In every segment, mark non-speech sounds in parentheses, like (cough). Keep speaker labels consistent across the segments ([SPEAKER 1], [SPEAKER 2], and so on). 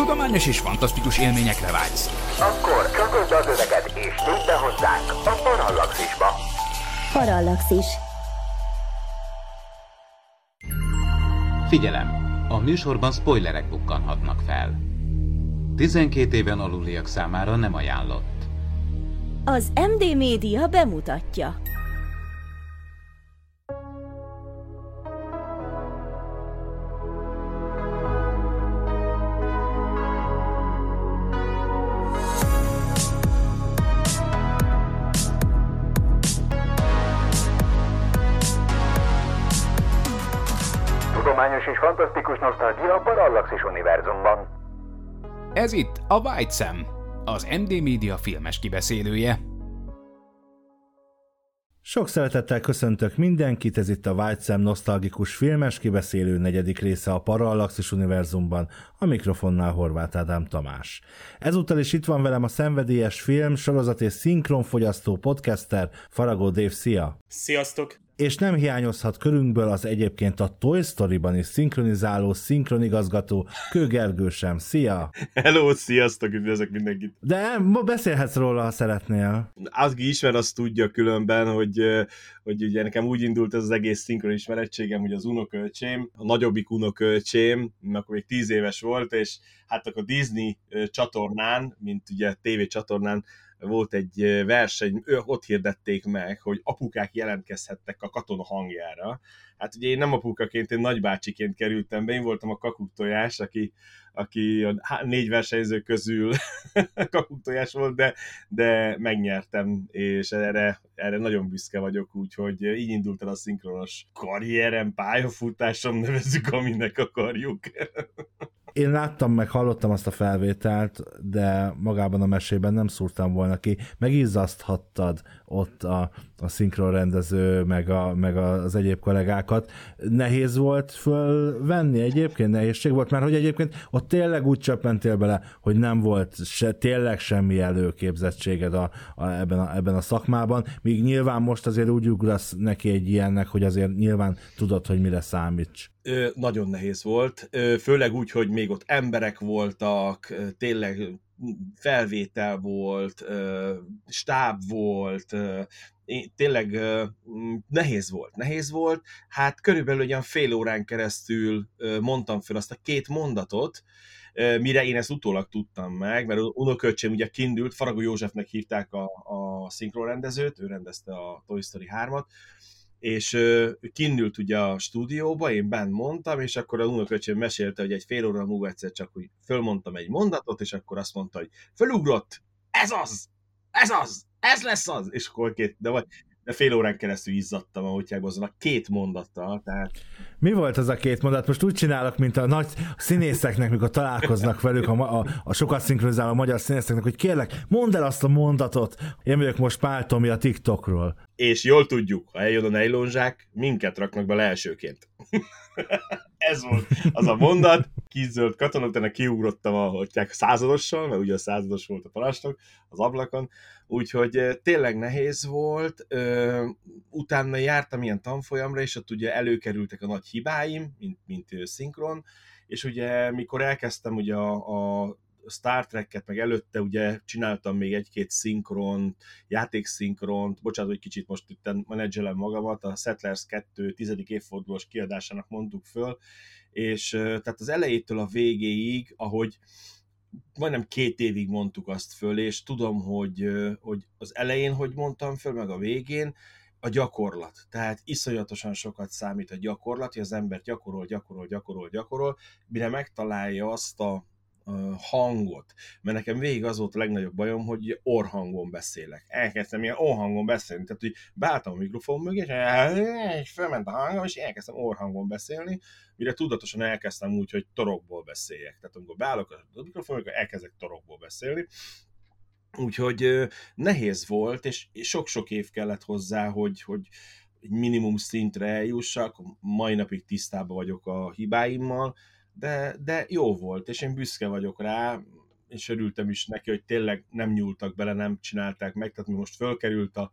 [SPEAKER 1] Tudományos és fantasztikus élményekre vágysz.
[SPEAKER 2] Akkor csatold az öveket és tűnj be hozzánk a Parallaxisba.
[SPEAKER 3] Parallaxis.
[SPEAKER 4] Figyelem! A műsorban spoilerek bukkanhatnak fel. 12 éven aluliak számára nem ajánlott.
[SPEAKER 3] Az MD Média bemutatja.
[SPEAKER 1] Ez itt a White Sam, az MD Media filmes kibeszélője.
[SPEAKER 5] Sok szeretettel köszöntök mindenkit, ez itt a White Sam nosztalgikus filmes kibeszélő negyedik része a Parallaxis univerzumban, a mikrofonnál Horváth Ádám Tamás. Ezúttal is itt van velem a szenvedélyes film, sorozat és szinkronfogyasztó podcaster Faragó Dave, szia!
[SPEAKER 6] Sziasztok!
[SPEAKER 5] És nem hiányozhat körünkből az egyébként a Toy Story-ban is szinkronizáló szinkronigazgató Kőgergő sem. Szia!
[SPEAKER 6] Hello, sziasztok, üdvözlök mindenkit!
[SPEAKER 5] De ma beszélhetsz róla, ha szeretnél.
[SPEAKER 6] Aki ismer, azt tudja különben, hogy, hogy ugye nekem úgy indult ez az egész szinkron ismerettségem, hogy az unokölcsém, a nagyobbik unokölcsém, akkor még tíz éves volt, és hát akkor Disney csatornán, mint ugye TV csatornán volt egy verseny, ő, ott hirdették meg, hogy apukák jelentkezhettek a katona hangjára. Hát ugye én nem apukaként, én nagybácsiként kerültem be, én voltam a kakuktojás, aki, aki a négy versenyző közül (laughs) kakuktojás volt, de, de megnyertem, és erre, erre nagyon büszke vagyok, úgyhogy így indult el a szinkronos karrierem, pályafutásom, nevezzük, aminek akarjuk. (laughs)
[SPEAKER 5] Én láttam meg, hallottam azt a felvételt, de magában a mesében nem szúrtam volna ki. Megizzaszthattad ott a, a szinkronrendező, meg, a, meg az egyéb kollégákat. Nehéz volt fölvenni egyébként? Nehézség volt? Mert hogy egyébként ott tényleg úgy csöppentél bele, hogy nem volt se, tényleg semmi előképzettséged a, a, ebben, a, ebben a szakmában, míg nyilván most azért úgy ugrasz neki egy ilyennek, hogy azért nyilván tudod, hogy mire számíts.
[SPEAKER 6] Nagyon nehéz volt, főleg úgy, hogy még ott emberek voltak, tényleg felvétel volt, stáb volt, tényleg nehéz volt, nehéz volt, hát körülbelül olyan fél órán keresztül mondtam fel azt a két mondatot, mire én ezt utólag tudtam meg, mert unoköcsém ugye kindült, Faragó Józsefnek hívták a, a szinkronrendezőt, ő rendezte a Toy Story 3-at, és kinnült ugye a stúdióba, én benn mondtam, és akkor a unoköcsém mesélte, hogy egy fél óra múlva egyszer csak úgy fölmondtam egy mondatot, és akkor azt mondta, hogy fölugrott, ez az, ez az, ez lesz az, és akkor két, de vagy, fél órán keresztül izzadtam a azon a két mondattal. Tehát...
[SPEAKER 5] Mi volt az a két mondat? Most úgy csinálok, mint a nagy színészeknek, mikor találkoznak velük, a, a, a sokat szinkronizáló magyar színészeknek, hogy kérlek, mondd el azt a mondatot. Én vagyok most Pál Tomi a TikTokról.
[SPEAKER 6] És jól tudjuk, ha eljön a nejlonzsák, minket raknak be elsőként. (laughs) Ez volt az a mondat, kizöld katona, utána kiugrottam a, a századossal, mert ugye a százados volt a parancsnok az ablakon, úgyhogy tényleg nehéz volt. Utána jártam ilyen tanfolyamra, és ott ugye előkerültek a nagy hibáim, mint, mint szinkron, és ugye mikor elkezdtem ugye a, a Star Trek-et, meg előtte ugye csináltam még egy-két szinkron, játékszinkront, bocsánat, hogy kicsit most itt menedzselem magamat, a Settlers 2 tizedik évfordulós kiadásának mondtuk föl, és tehát az elejétől a végéig, ahogy majdnem két évig mondtuk azt föl, és tudom, hogy, hogy az elején hogy mondtam föl, meg a végén, a gyakorlat. Tehát iszonyatosan sokat számít a gyakorlat, hogy az ember gyakorol, gyakorol, gyakorol, gyakorol, mire megtalálja azt a, hangot, mert nekem végig az volt a legnagyobb bajom, hogy orhangon beszélek. Elkezdtem ilyen orhangon beszélni, tehát hogy beálltam a mikrofon mögé, és felment a hangom, és elkezdtem orhangon beszélni, mire tudatosan elkezdtem úgy, hogy torokból beszéljek. Tehát amikor beállok a mikrofon mögé, elkezdek torokból beszélni, Úgyhogy nehéz volt, és sok-sok év kellett hozzá, hogy, hogy egy minimum szintre eljussak, mai napig tisztában vagyok a hibáimmal, de, de jó volt, és én büszke vagyok rá, és örültem is neki, hogy tényleg nem nyúltak bele, nem csinálták meg, tehát mi most fölkerült a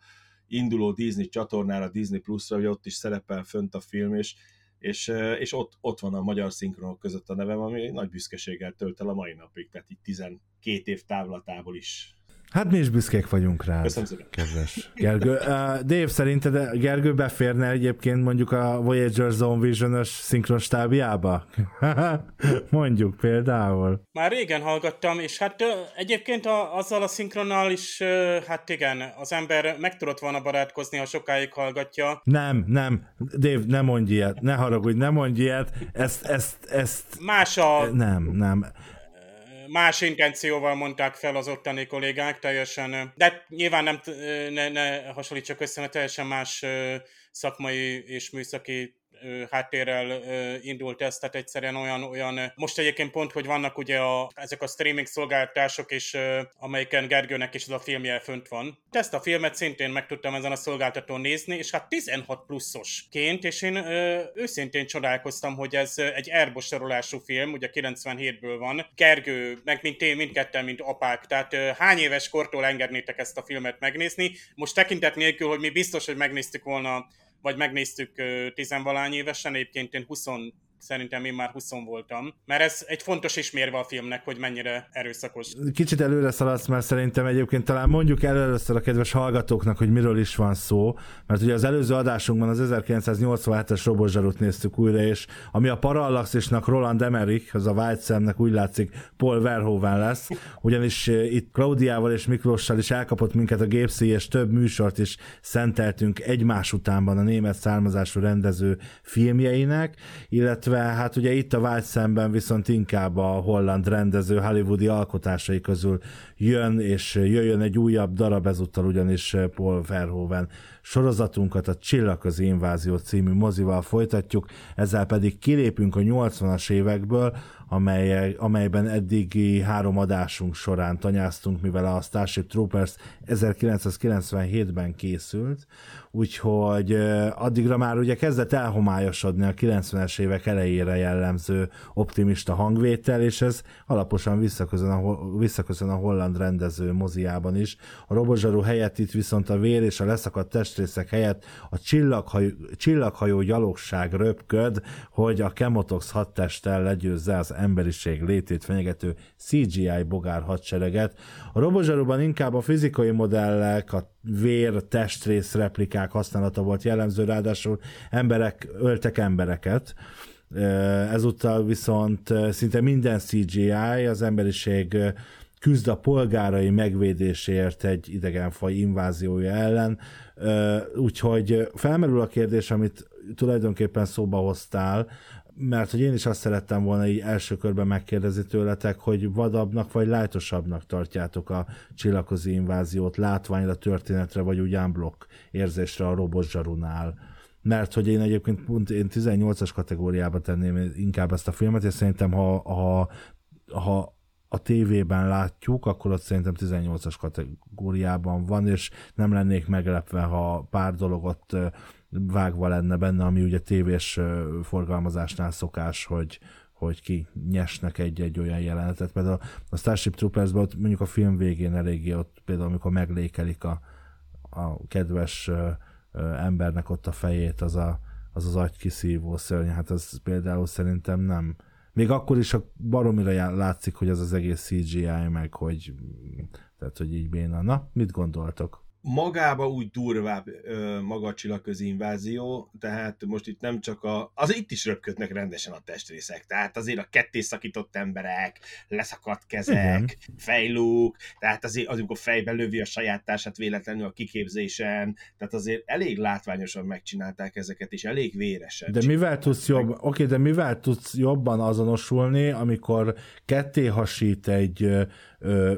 [SPEAKER 6] induló Disney csatornára, Disney Plus-ra, hogy ott is szerepel fönt a film, és és, ö, és ott, ott van a magyar szinkronok között a nevem, ami nagy büszkeséggel tölt el a mai napig, tehát itt 12 év távlatából is
[SPEAKER 5] Hát mi is büszkék vagyunk rá.
[SPEAKER 6] Köszönöm szépen.
[SPEAKER 5] Kedves Gergő. Uh, Dave, szerinted Gergő beférne egyébként mondjuk a Voyager Zone Vision-ös szinkron stábjába? (laughs) mondjuk például.
[SPEAKER 7] Már régen hallgattam, és hát egyébként a, azzal a szinkronnal is, hát igen, az ember meg tudott volna barátkozni, ha sokáig hallgatja.
[SPEAKER 5] Nem, nem. Dave, ne mondj ilyet. Ne haragudj, ne mondj ilyet. Ezt, ezt, ezt...
[SPEAKER 7] Más a,
[SPEAKER 5] Nem, nem.
[SPEAKER 7] Más intencióval mondták fel az ottani kollégák, teljesen, de nyilván nem, ne, ne hasonlítsak össze, mert teljesen más szakmai és műszaki háttérrel indult ez, tehát egyszerűen olyan, olyan, most egyébként pont, hogy vannak ugye a, ezek a streaming szolgáltatások is, ö, amelyiken Gergőnek is ez a filmje fönt van. Ezt a filmet szintén meg tudtam ezen a szolgáltatón nézni, és hát 16 pluszosként, és én ö, őszintén csodálkoztam, hogy ez egy Airbus sorolású film, ugye 97-ből van. Gergő, meg mint én, mindketten, mint apák, tehát hány éves kortól engednétek ezt a filmet megnézni? Most tekintet nélkül, hogy mi biztos, hogy megnéztük volna vagy megnéztük tizenvalány évesen, egyébként én 20, szerintem én már 20 voltam, mert ez egy fontos ismérve a filmnek, hogy mennyire erőszakos.
[SPEAKER 5] Kicsit előre szaladsz, mert szerintem egyébként talán mondjuk el először a kedves hallgatóknak, hogy miről is van szó, mert ugye az előző adásunkban az 1987-es robotzsarút néztük újra, és ami a Parallaxisnak Roland Emmerich, az a White Sam-nek úgy látszik Paul Verhoeven lesz, ugyanis eh, itt Klaudiával és Miklóssal is elkapott minket a gépszíj, és több műsort is szenteltünk egymás utánban a német származású rendező filmjeinek, illetve hát ugye itt a White Sam-ben viszont inkább a holland rendező hollywoodi alkotásai közül jön, és jöjjön egy újabb darab ezúttal ugyanis Paul Verhoeven sorozatunkat a Csillagközi Invázió című mozival folytatjuk, ezzel pedig kilépünk a 80-as évekből, amely, amelyben eddigi három adásunk során tanyáztunk, mivel a Starship Troopers 1997-ben készült, úgyhogy addigra már ugye kezdett elhomályosodni a 90-es évek elejére jellemző optimista hangvétel, és ez alaposan visszaköszön a, visszaköszön a holland rendező moziában is. A robotzsarú helyett itt viszont a vér és a leszakadt testrészek helyett a csillaghajó, csillaghajó gyalogság röpköd, hogy a Chemotox hadtesttel legyőzze az emberiség létét fenyegető CGI bogár hadsereget. A robotzsarúban inkább a fizikai modellek, a vér, testrész replikák használata volt jellemző, ráadásul emberek öltek embereket. Ezúttal viszont szinte minden CGI az emberiség küzd a polgárai megvédéséért egy idegenfaj inváziója ellen, úgyhogy felmerül a kérdés, amit tulajdonképpen szóba hoztál, mert hogy én is azt szerettem volna így első körben megkérdezni tőletek, hogy vadabbnak vagy lájtosabbnak tartjátok a csillagközi inváziót látványra, történetre, vagy úgy unblock érzésre a robotzsarunál. Mert hogy én egyébként pont én 18-as kategóriába tenném inkább ezt a filmet, és szerintem ha, ha, ha a tévében látjuk, akkor ott szerintem 18-as kategóriában van, és nem lennék meglepve, ha pár dolog ott vágva lenne benne, ami ugye tévés forgalmazásnál szokás, hogy, hogy ki nyesnek egy-egy olyan jelenetet. Például a Starship troopers ott mondjuk a film végén eléggé ott például amikor meglékelik a, a kedves embernek ott a fejét, az a, az, az agykiszívó szörny, hát az például szerintem nem, még akkor is a baromira látszik, hogy az az egész CGI, meg hogy tehát, hogy így béna. Na, mit gondoltok?
[SPEAKER 6] Magába úgy durvább ö, maga a csillagközi invázió, tehát most itt nem csak a... Az itt is röpködnek rendesen a testrészek, tehát azért a ketté szakított emberek, leszakadt kezek, Igen. fejlúk, tehát azért az, amikor fejbe lövi a saját társát véletlenül a kiképzésen, tehát azért elég látványosan megcsinálták ezeket, és elég véresen.
[SPEAKER 5] De mivel tudsz jobb, oké, okay, de mivel tudsz jobban azonosulni, amikor ketté hasít egy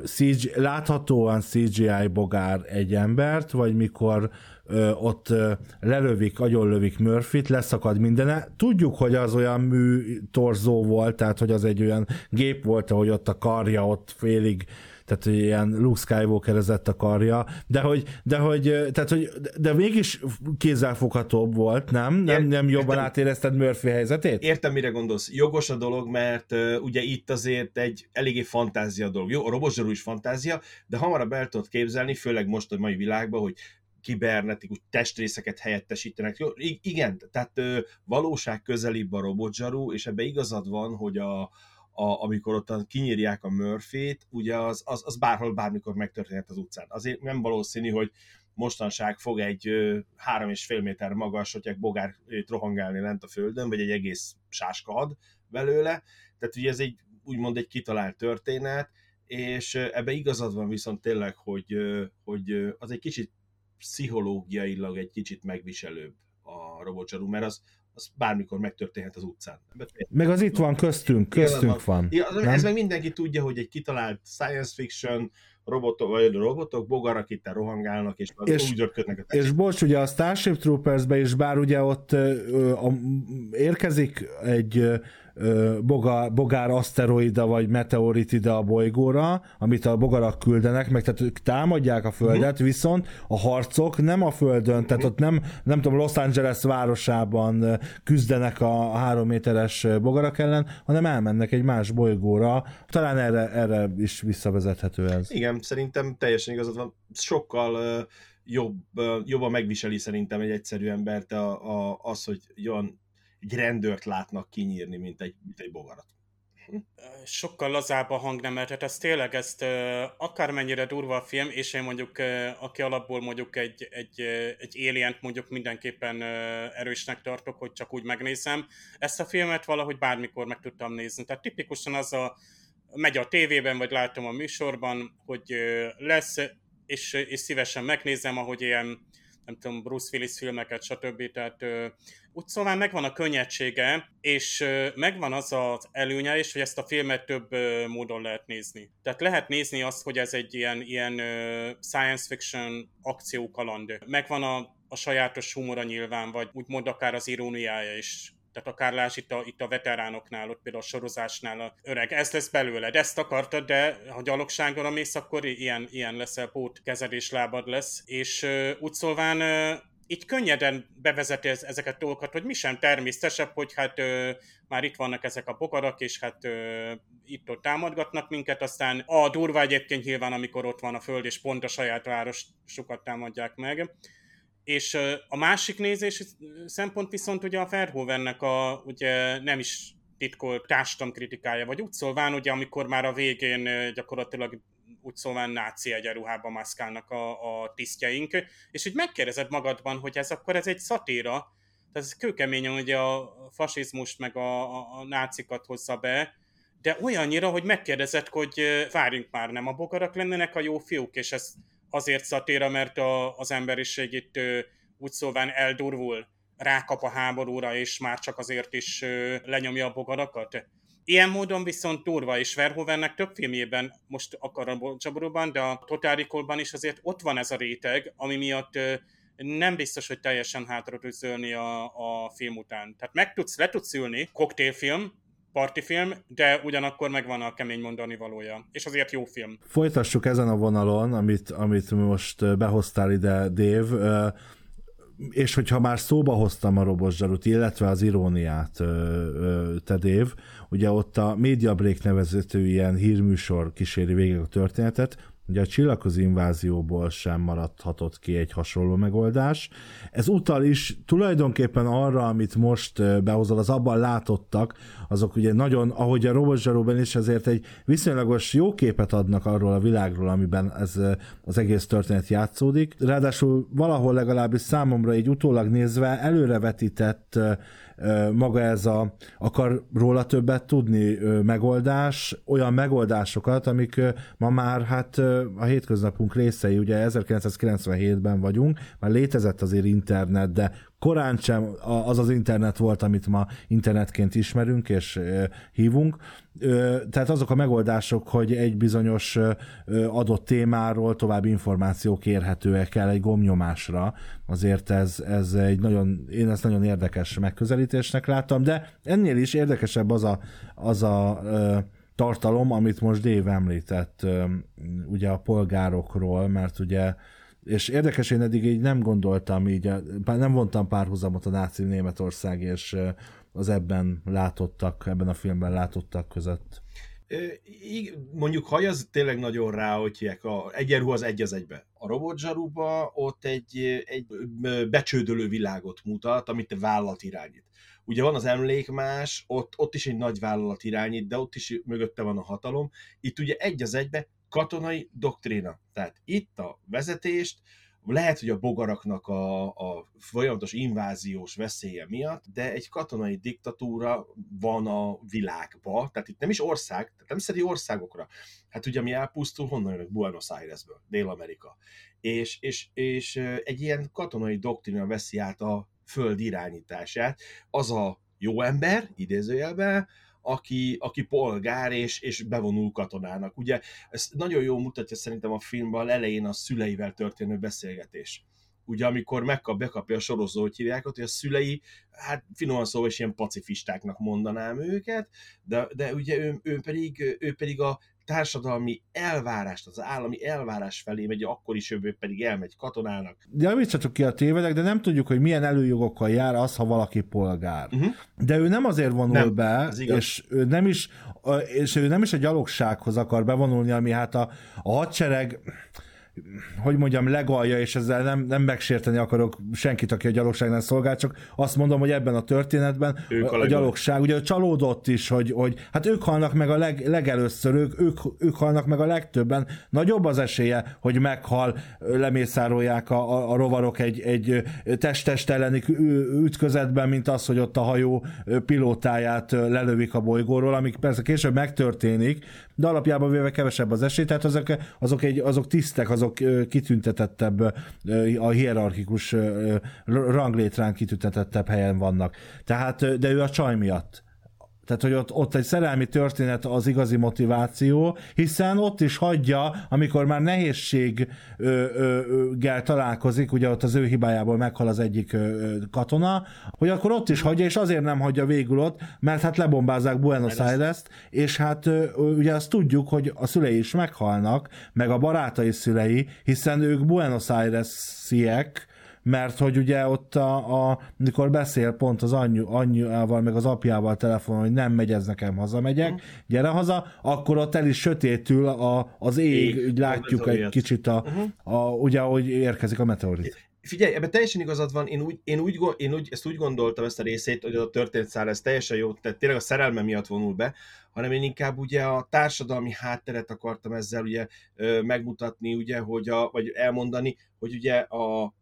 [SPEAKER 5] CG, láthatóan CGI bogár egy embert, vagy mikor ö, ott ö, lelövik, agyonlövik Murphy-t, leszakad mindene. Tudjuk, hogy az olyan mű torzó volt, tehát hogy az egy olyan gép volt, hogy ott a karja ott félig tehát hogy ilyen Luke Skywalker a karja, de hogy, de hogy, tehát hogy, de mégis kézzelfoghatóbb volt, nem? Nem, nem jobban értem, átérezted Murphy helyzetét?
[SPEAKER 6] Értem, mire gondolsz. Jogos a dolog, mert uh, ugye itt azért egy eléggé fantázia dolog. Jó, a robotzsarú is fantázia, de hamarabb el tudod képzelni, főleg most a mai világban, hogy kibernetikus testrészeket helyettesítenek. Jó, igen, tehát ö, valóság közelibb a robotzsaru, és ebbe igazad van, hogy a, a, amikor ott kinyírják a Murphy-t, ugye az, az, az bárhol, bármikor megtörténhet az utcán. Azért nem valószínű, hogy mostanság fog egy három és fél méter magas, hogy bogár rohangálni lent a földön, vagy egy egész sáskahad belőle. Tehát ugye ez egy úgymond egy kitalált történet, és ebbe igazad van viszont tényleg, hogy, hogy az egy kicsit pszichológiailag egy kicsit megviselőbb a robotzsarú, mert az, az bármikor megtörténhet az utcán.
[SPEAKER 5] Meg az itt van köztünk, köztünk van.
[SPEAKER 6] Ja, ez meg mindenki tudja, hogy egy kitalált science fiction robotok, vagy robotok bogarak itt rohangálnak, és, és úgy röpködnek
[SPEAKER 5] a És bocs, ugye a Starship Troopers-be is, bár ugye ott ö, a, érkezik egy boga, bogár aszteroida vagy meteorit ide a bolygóra, amit a bogarak küldenek, meg tehát ők támadják a Földet, uh-huh. viszont a harcok nem a Földön, uh-huh. tehát ott nem, nem tudom, Los Angeles városában küzdenek a három méteres bogarak ellen, hanem elmennek egy más bolygóra. Talán erre, erre is visszavezethető ez.
[SPEAKER 6] Igen, szerintem teljesen igazad van. Sokkal uh, jobb, jobban megviseli szerintem egy egyszerű embert a, a, az, hogy olyan egy rendőrt látnak kinyírni, mint egy, mint egy bogarat.
[SPEAKER 7] Hm? Sokkal lazább a hangnemet, tehát ez tényleg ezt akármennyire durva a film, és én mondjuk, aki alapból mondjuk egy, egy, egy alien mondjuk mindenképpen erősnek tartok, hogy csak úgy megnézem, ezt a filmet valahogy bármikor meg tudtam nézni. Tehát tipikusan az a, megy a tévében, vagy látom a műsorban, hogy lesz, és, és szívesen megnézem, ahogy ilyen nem tudom, Bruce Willis filmeket, stb. Tehát úgy szóval megvan a könnyedsége, és megvan az az előnye is, hogy ezt a filmet több módon lehet nézni. Tehát lehet nézni azt, hogy ez egy ilyen, ilyen science fiction akciókaland. Megvan a, a sajátos humora nyilván, vagy úgymond akár az iróniája is tehát akár láss itt a, itt a veteránoknál, ott például a sorozásnál a öreg, ez lesz belőled, ezt akartad, de ha gyalogságra mész, akkor ilyen, ilyen leszel, pót kezelés lábad lesz, és uh, úgy szólván uh, így könnyeden bevezeti ez, ezeket a dolgokat, hogy mi sem természetesebb, hogy hát ö, már itt vannak ezek a bogarak, és hát ö, itt-ott támadgatnak minket, aztán a durva egyébként nyilván, amikor ott van a föld, és pont a saját város sokat támadják meg. És a másik nézés szempont viszont ugye a Verhoevennek a ugye nem is titkolt kritikája, vagy. Úgy szólván, ugye amikor már a végén gyakorlatilag úgy szóval náci egyenruhában maszkálnak a, a tisztjeink, és hogy megkérdezed magadban, hogy ez akkor ez egy szatíra, tehát ez kőkeményen ugye a fasizmust meg a, a, a nácikat hozza be, de olyannyira, hogy megkérdezed, hogy várjunk már, nem a bogarak lennének a jó fiúk, és ez azért szatíra, mert a, az emberiség itt úgy szóván eldurvul, rákap a háborúra, és már csak azért is lenyomja a bogarakat. Ilyen módon viszont durva, és Verhoevennek több filmjében, most a Csaborúban, de a Total Recall-ban is azért ott van ez a réteg, ami miatt nem biztos, hogy teljesen hátra tudsz a, a film után. Tehát meg tudsz, le tudsz ülni, koktélfilm, partifilm, de ugyanakkor megvan a kemény mondani valója. És azért jó film.
[SPEAKER 5] Folytassuk ezen a vonalon, amit, amit most behoztál ide, Dave és hogyha már szóba hoztam a robotzsarut, illetve az iróniát, te Dév, ugye ott a Media Break nevezető ilyen hírműsor kíséri végig a történetet, Ugye a csillagközi invázióból sem maradhatott ki egy hasonló megoldás. Ez utal is tulajdonképpen arra, amit most behozol, az abban látottak, azok ugye nagyon, ahogy a robotzsaróban is azért egy viszonylagos jó képet adnak arról a világról, amiben ez az egész történet játszódik. Ráadásul valahol legalábbis számomra egy utólag nézve előrevetített maga ez a akar róla többet tudni megoldás, olyan megoldásokat, amik ma már hát a hétköznapunk részei, ugye 1997-ben vagyunk, már létezett azért internet, de korán sem az az internet volt, amit ma internetként ismerünk és hívunk. Tehát azok a megoldások, hogy egy bizonyos adott témáról további információk érhetőek el egy gomnyomásra, azért ez, ez egy nagyon, én ezt nagyon érdekes megközelítésnek láttam, de ennél is érdekesebb az a, az a tartalom, amit most Dave említett, ugye a polgárokról, mert ugye és érdekes, én eddig így nem gondoltam, így nem vontam párhuzamot a náci Németország és az ebben látottak, ebben a filmben látottak között.
[SPEAKER 6] Mondjuk haj az tényleg nagyon rá, hogy hívják, a egyenruha az egy az egybe. A robotzsaruba ott egy, egy becsődölő világot mutat, amit a vállalat irányít. Ugye van az emlékmás, ott, ott is egy nagy vállalat irányít, de ott is mögötte van a hatalom. Itt ugye egy az egybe katonai doktrína. Tehát itt a vezetést, lehet, hogy a bogaraknak a, a folyamatos inváziós veszélye miatt, de egy katonai diktatúra van a világba, tehát itt nem is ország, tehát nem szedi országokra. Hát ugye mi elpusztul, honnan jönnek? Buenos Airesből, Dél-Amerika. És, és, és egy ilyen katonai doktrina veszi át a föld irányítását. Az a jó ember, idézőjelben, aki, aki polgár és, és bevonul katonának. Ugye ez nagyon jól mutatja szerintem a filmben elején a szüleivel történő beszélgetés. Ugye amikor megkap, bekapja a sorozó, hogy hívják ott, hogy a szülei, hát finoman szóval is ilyen pacifistáknak mondanám őket, de, de ugye ő, ő, pedig, ő pedig a társadalmi elvárást, az állami elvárás felé megy, akkor is ő pedig elmegy katonának.
[SPEAKER 5] Javítsatok ki a tévedek, de nem tudjuk, hogy milyen előjogokkal jár az, ha valaki polgár.
[SPEAKER 6] Uh-huh.
[SPEAKER 5] De ő nem azért vonul
[SPEAKER 6] Nem,
[SPEAKER 5] be, és ő nem is, és ő nem is a gyalogsághoz akar bevonulni, ami hát a, a hadsereg hogy mondjam, legalja, és ezzel nem, nem megsérteni akarok senkit, aki a gyalogságnál szolgál, csak azt mondom, hogy ebben a történetben
[SPEAKER 6] Ők a
[SPEAKER 5] a, a gyalogság, ugye csalódott is, hogy, hogy hát ők halnak meg a leg, legelőször, ők, ők, ők halnak meg a legtöbben. Nagyobb az esélye, hogy meghal, lemészárolják a, a, a rovarok egy, egy test-test elleni ütközetben, mint az, hogy ott a hajó pilótáját lelövik a bolygóról, amik persze később megtörténik, de alapjában véve kevesebb az esély, tehát azok, azok, egy, azok tisztek, azok ö, kitüntetettebb, a hierarchikus ranglétrán kitüntetettebb helyen vannak. Tehát, de ő a csaj miatt. Tehát, hogy ott, ott egy szerelmi történet az igazi motiváció, hiszen ott is hagyja, amikor már nehézséggel találkozik, ugye ott az ő hibájából meghal az egyik ö, katona, hogy akkor ott is hagyja, és azért nem hagyja végül ott, mert hát lebombázzák Buenos Aires-t, és hát ö, ugye azt tudjuk, hogy a szülei is meghalnak, meg a barátai szülei, hiszen ők Buenos Aires-iek, mert hogy ugye ott, a, a, mikor beszél pont az anyu, anyjával, meg az apjával telefonon, hogy nem megy ez nekem, hazamegyek, gyere haza, akkor ott el is sötétül a, az ég,
[SPEAKER 6] Ég,
[SPEAKER 5] úgy látjuk egy kicsit, a, a, ugye, ahogy érkezik a meteorit.
[SPEAKER 6] Figyelj, ebben teljesen igazad van, én, úgy, én, úgy, én úgy, ezt úgy gondoltam ezt a részét, hogy a történetszál ez teljesen jó, tehát tényleg a szerelme miatt vonul be, hanem én inkább ugye a társadalmi hátteret akartam ezzel ugye megmutatni, ugye, hogy a, vagy elmondani, hogy ugye a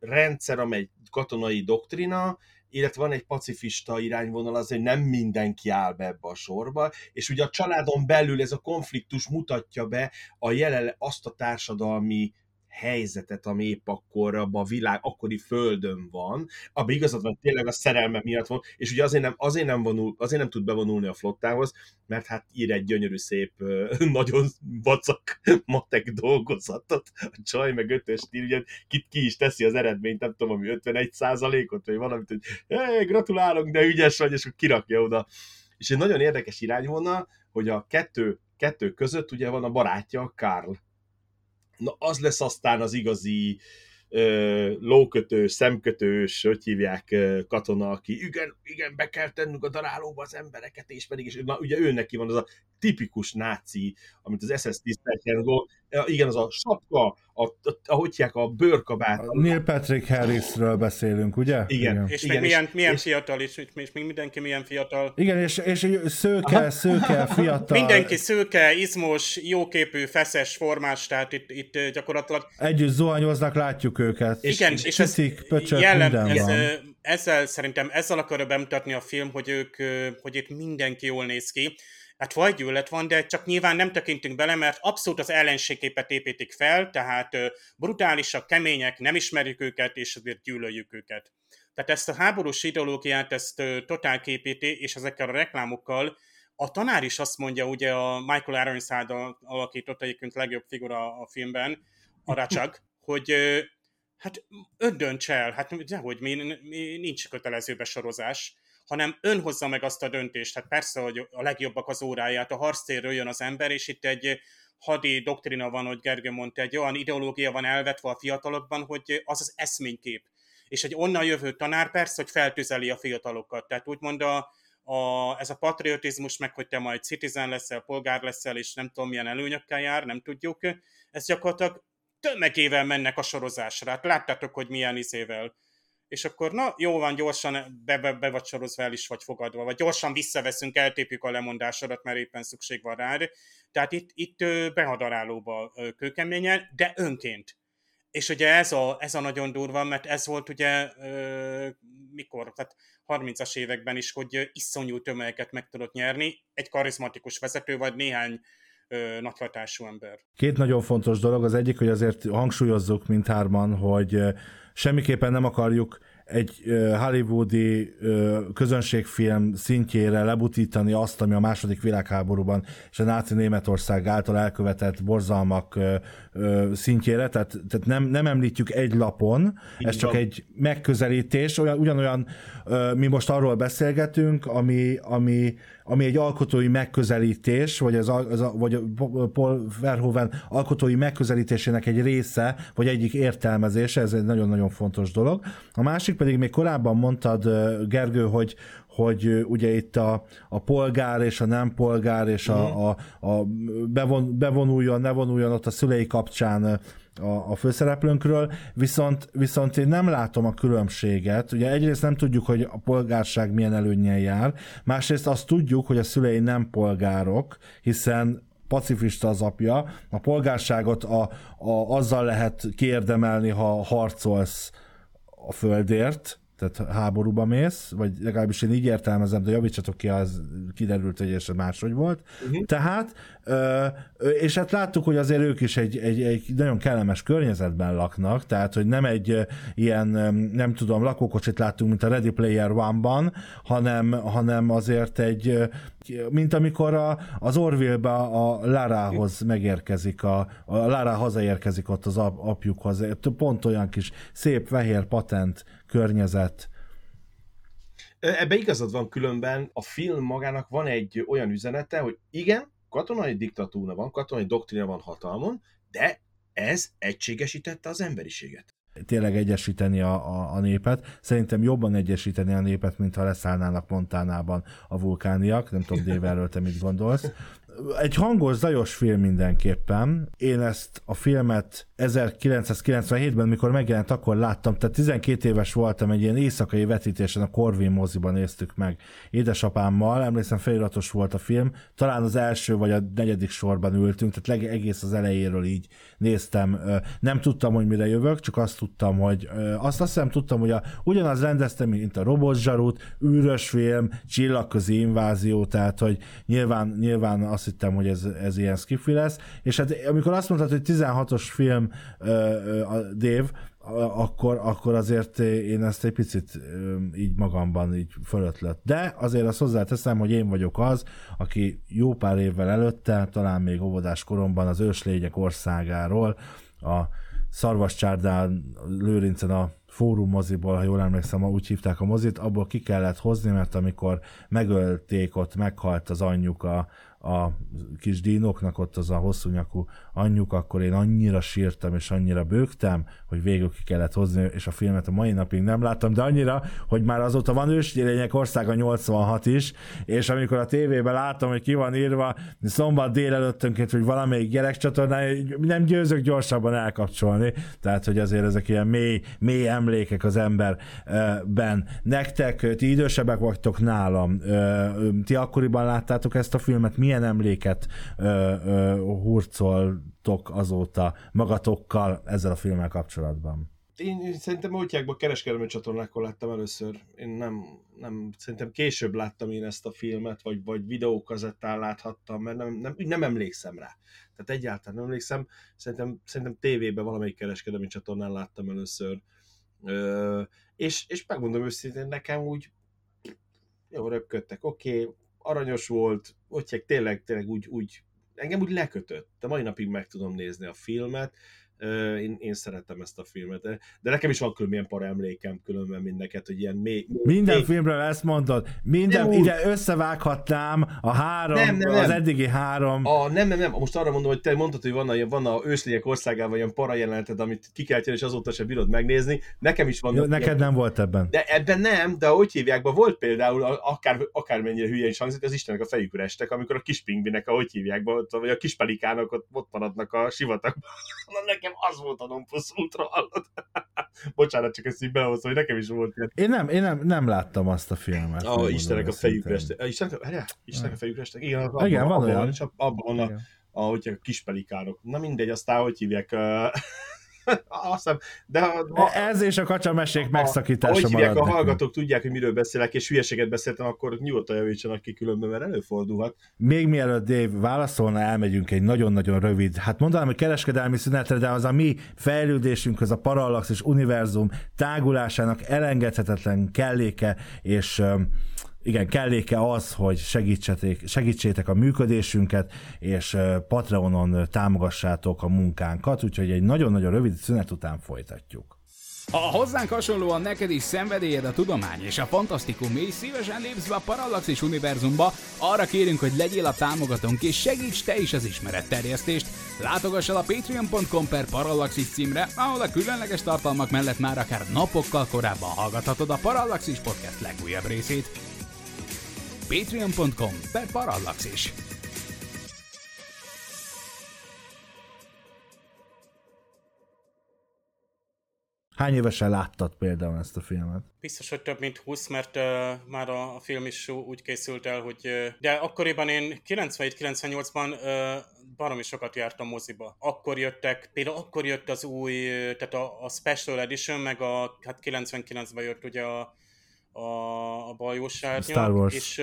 [SPEAKER 6] rendszer, amely katonai doktrina, illetve van egy pacifista irányvonal, az, hogy nem mindenki áll be ebbe a sorba, és ugye a családon belül ez a konfliktus mutatja be a jelen azt a társadalmi helyzetet, ami épp akkor abban a világ, akkori földön van, abban igazad van, tényleg a szerelme miatt van, és ugye azért nem, azért nem, vonul, azért nem tud bevonulni a flottához, mert hát ír egy gyönyörű szép, (laughs) nagyon vacak matek dolgozatot, a csaj meg ötös ír, ugye ki, ki is teszi az eredményt, nem tudom, ami 51 százalékot, vagy valamit, hogy hey, gratulálok, de ügyes vagy, és akkor kirakja oda. És egy nagyon érdekes irányvonal, hogy a kettő, kettő között ugye van a barátja, a Karl. Na, az lesz aztán az igazi ö, lókötős, szemkötős, hogy hívják, ö, katona, aki igen, igen, be kell tennünk a darálóba az embereket, és pedig, és na, ugye ő neki van az a tipikus náci, amit az SS tisztelken igen, az a sapka, a, a, ahogy a bőrkabát,
[SPEAKER 5] Neil Patrick Harrisről beszélünk, ugye?
[SPEAKER 6] Igen.
[SPEAKER 7] És
[SPEAKER 6] Igen,
[SPEAKER 7] még milyen,
[SPEAKER 6] és-
[SPEAKER 7] milyen
[SPEAKER 6] és-
[SPEAKER 7] fiatal is, és még mindenki milyen fiatal.
[SPEAKER 5] Igen, és, és szőke, Aha. szőke, fiatal.
[SPEAKER 7] Mindenki szőke, izmos, jóképű, feszes, formás, tehát itt, itt ö, gyakorlatilag
[SPEAKER 5] Együtt zuhanyoznak, látjuk őket.
[SPEAKER 6] És-
[SPEAKER 7] igen,
[SPEAKER 6] és
[SPEAKER 7] és, ez
[SPEAKER 5] Citik, pöcsök,
[SPEAKER 7] jellem,
[SPEAKER 5] minden
[SPEAKER 7] ez,
[SPEAKER 5] van.
[SPEAKER 7] ö, ezzel szerintem ezzel akarja bemutatni a film, hogy ők, ö, hogy itt mindenki jól néz ki. Hát vagy gyűlölet van, de csak nyilván nem tekintünk bele, mert abszolút az ellenségképet építik fel, tehát brutálisak, kemények, nem ismerjük őket, és azért gyűlöljük őket. Tehát ezt a háborús ideológiát, ezt totál képíti, és ezekkel a reklámokkal a tanár is azt mondja, ugye a Michael Ironside alakított egyébként legjobb figura a filmben, a Rachag, (laughs) hogy hát ön dönts el, hát dehogy mi, mi nincs kötelező besorozás, hanem ön hozza meg azt a döntést. Hát persze, hogy a legjobbak az óráját, a harctérről jön az ember, és itt egy hadi doktrina van, hogy Gergő mondta, egy olyan ideológia van elvetve a fiatalokban, hogy az az eszménykép. És egy onnan jövő tanár persze, hogy feltüzeli a fiatalokat. Tehát úgymond a, a, ez a patriotizmus, meg hogy te majd citizen leszel, polgár leszel, és nem tudom milyen előnyökkel jár, nem tudjuk, ez gyakorlatilag tömegével mennek a sorozásra. Hát láttátok, hogy milyen izével. És akkor na, jó van, gyorsan be, be, be vagy sorozva el is vagy fogadva, vagy gyorsan visszaveszünk, eltépjük a lemondásodat, mert éppen szükség van rád. Tehát itt, itt behadarálóba kőkeményen, de önként. És ugye ez a, ez a nagyon durva, mert ez volt ugye mikor, tehát 30-as években is, hogy iszonyú tömegeket meg tudott nyerni, egy karizmatikus vezető, vagy néhány ö, ember.
[SPEAKER 5] Két nagyon fontos dolog. Az egyik, hogy azért hangsúlyozzuk mindhárman, hogy semmiképpen nem akarjuk egy hollywoodi közönségfilm szintjére lebutítani azt, ami a második világháborúban és a náci Németország által elkövetett borzalmak szintjére, tehát, tehát nem, nem említjük egy lapon, Így ez csak van. egy megközelítés, olyan, ugyanolyan, mi most arról beszélgetünk, ami, ami, ami egy alkotói megközelítés, vagy, az, az, vagy Paul Verhoeven alkotói megközelítésének egy része, vagy egyik értelmezése, ez egy nagyon-nagyon fontos dolog. A másik pedig még korábban mondtad, Gergő, hogy, hogy ugye itt a, a polgár és a nem polgár, és a, mhm. a, a bevon, bevonuljon, ne vonuljon ott a szülei kapcsán a, a főszereplőnkről, viszont, viszont én nem látom a különbséget. Ugye egyrészt nem tudjuk, hogy a polgárság milyen előnyel jár, másrészt azt tudjuk, hogy a szülei nem polgárok, hiszen pacifista az apja, a polgárságot a, a, azzal lehet kiérdemelni, ha harcolsz a földért, tehát háborúba mész, vagy legalábbis én így értelmezem, de javítsatok ki, az kiderült, hogy ez máshogy volt. Uh-huh. Tehát, és hát láttuk, hogy azért ők is egy, egy, egy nagyon kellemes környezetben laknak, tehát, hogy nem egy ilyen, nem tudom, lakókocsit láttunk, mint a Ready Player One-ban, hanem, hanem azért egy, mint amikor a, az Orville-be a Lárához megérkezik, a, a Lara hazaérkezik ott az apjukhoz, pont olyan kis szép, fehér, patent környezet.
[SPEAKER 6] Ebbe igazad van különben, a film magának van egy olyan üzenete, hogy igen, katonai diktatúra van, katonai doktrina van hatalmon, de ez egységesítette az emberiséget
[SPEAKER 5] tényleg egyesíteni a, a, a népet. Szerintem jobban egyesíteni a népet, mint ha leszállnának Montánában a vulkániak. Nem tudom, Dave, erről te mit gondolsz. Egy hangos, zajos film mindenképpen. Én ezt a filmet 1997-ben, mikor megjelent, akkor láttam, tehát 12 éves voltam, egy ilyen éjszakai vetítésen a Corvin moziban néztük meg. Édesapámmal, emlékszem feliratos volt a film, talán az első vagy a negyedik sorban ültünk, tehát egész az elejéről így néztem, nem tudtam, hogy mire jövök, csak azt tudtam, hogy azt azt hiszem tudtam, hogy a, ugyanaz rendeztem, mint a robotzsarút, űrös film, csillagközi invázió, tehát hogy nyilván, nyilván azt hittem, hogy ez, ez ilyen skifi lesz, és hát amikor azt mondtad, hogy 16-os film a Dave, akkor, akkor azért én ezt egy picit így magamban így fölött lett. De azért azt hozzáteszem, hogy én vagyok az, aki jó pár évvel előtte, talán még óvodás koromban az őslények országáról a Szarvascsárdán, Lőrincen a fórum moziból, ha jól emlékszem, úgy hívták a mozit, abból ki kellett hozni, mert amikor megölték, ott meghalt az anyjuk a, a kis dínoknak ott az a hosszú nyakú anyjuk, akkor én annyira sírtam és annyira bőgtem, hogy végül ki kellett hozni, és a filmet a mai napig nem láttam, de annyira, hogy már azóta van ősgyérények országa 86 is, és amikor a tévében látom, hogy ki van írva szombat délelőttönként, hogy valamelyik gyerekcsatornán, nem győzök gyorsabban elkapcsolni, tehát, hogy azért ezek ilyen mély, mély emlékek az emberben. Nektek, ti idősebbek vagytok nálam, ti akkoriban láttátok ezt a filmet, mi milyen emléket ö, ö, hurcoltok azóta magatokkal ezzel a filmmel kapcsolatban?
[SPEAKER 6] Én, én szerintem útjákban kereskedelmi csatornákkal láttam először. Én nem, nem, szerintem később láttam én ezt a filmet, vagy, vagy videókazettán láthattam, mert nem, nem, nem emlékszem rá. Tehát egyáltalán nem emlékszem. Szerintem, szerintem tévében valamelyik kereskedelmi csatornán láttam először. Ö, és, és megmondom őszintén, nekem úgy jó, röpködtek, oké, okay, aranyos volt, hogy tényleg, tényleg úgy, úgy, engem úgy lekötött. De mai napig meg tudom nézni a filmet, Én, én szeretem ezt a filmet, de nekem is van különböző para emlékem különben mindeket, hogy ilyen mély...
[SPEAKER 5] Minden
[SPEAKER 6] mély-
[SPEAKER 5] filmről ezt mondod. Minden,
[SPEAKER 6] Nem
[SPEAKER 5] ide összevághatnám a három,
[SPEAKER 6] Nem, nem,
[SPEAKER 5] az
[SPEAKER 6] nem.
[SPEAKER 5] eddigi három.
[SPEAKER 6] A, nem, nem, nem, most arra mondom, hogy te mondtad, hogy van a, van a őslények országában ilyen para jeleneted, amit ki kell tenni, és azóta sem bírod megnézni. Nekem is van.
[SPEAKER 5] Jó, neked nem volt ebben.
[SPEAKER 6] De ebben nem, de hogy hívják, be, volt például, akár, akármennyire hülye is hangzik, az Istenek a fejükre estek, amikor a kis pingvinek, ahogy hívják, be, vagy a kis pelikának ott, ott maradnak a sivatagban. (laughs) Na, nekem az volt a Nompus Ultra, hallod? (laughs) Bocsánat, csak ezt így behozom, hogy nekem is volt ilyen.
[SPEAKER 5] Én nem, én nem, nem láttam azt a filmet.
[SPEAKER 6] A
[SPEAKER 5] megmondom
[SPEAKER 6] Istenek a fejükre estek. A Istenek, a- Istenek a fejükre estek. Igen, abban,
[SPEAKER 5] Igen, van
[SPEAKER 6] abban,
[SPEAKER 5] olyan.
[SPEAKER 6] és ab- abban van a,
[SPEAKER 5] Igen.
[SPEAKER 6] ahogy a kis pelikánok. Na mindegy, aztán hogy hívják, uh, (laughs) hiszem, de a, a,
[SPEAKER 5] Ez és a kacsamesék
[SPEAKER 6] ahogy
[SPEAKER 5] megszakítása
[SPEAKER 6] hívják,
[SPEAKER 5] marad
[SPEAKER 6] a hallgatók tudják, hogy miről beszélek, és hülyeséget beszéltem, akkor nyugodtan javítsanak ki különben, mert előfordulhat.
[SPEAKER 5] Még mielőtt Dave válaszolna, elmegyünk egy nagyon-nagyon rövid, hát mondanám, hogy kereskedelmi szünetre, de az a mi fejlődésünkhöz, a Parallaxis univerzum tágulásának elengedhetetlen kelléke, és öm, igen, kelléke az, hogy segítsetek, segítsétek a működésünket, és Patreonon támogassátok a munkánkat, úgyhogy egy nagyon-nagyon rövid szünet után folytatjuk.
[SPEAKER 1] Ha hozzánk hasonlóan neked is szenvedélyed a tudomány és a fantasztikum, és szívesen lépsz be a Parallaxis univerzumba, arra kérünk, hogy legyél a támogatónk és segíts te is az ismeretterjesztést. Látogass el a patreon.com per Parallaxis címre, ahol a különleges tartalmak mellett már akár napokkal korábban hallgathatod a Parallaxis podcast legújabb részét. patreon.com per Parallaxis.
[SPEAKER 5] Hány évesen láttad például ezt a filmet?
[SPEAKER 7] Biztos, hogy több mint 20, mert uh, már a, a film is úgy készült el, hogy... Uh, de akkoriban én 97-98-ban uh, baromi sokat jártam moziba. Akkor jöttek, például akkor jött az új, uh, tehát a, a Special Edition, meg a, hát 99-ben jött ugye a, a, a bajós sárnya,
[SPEAKER 5] Star Wars.
[SPEAKER 7] és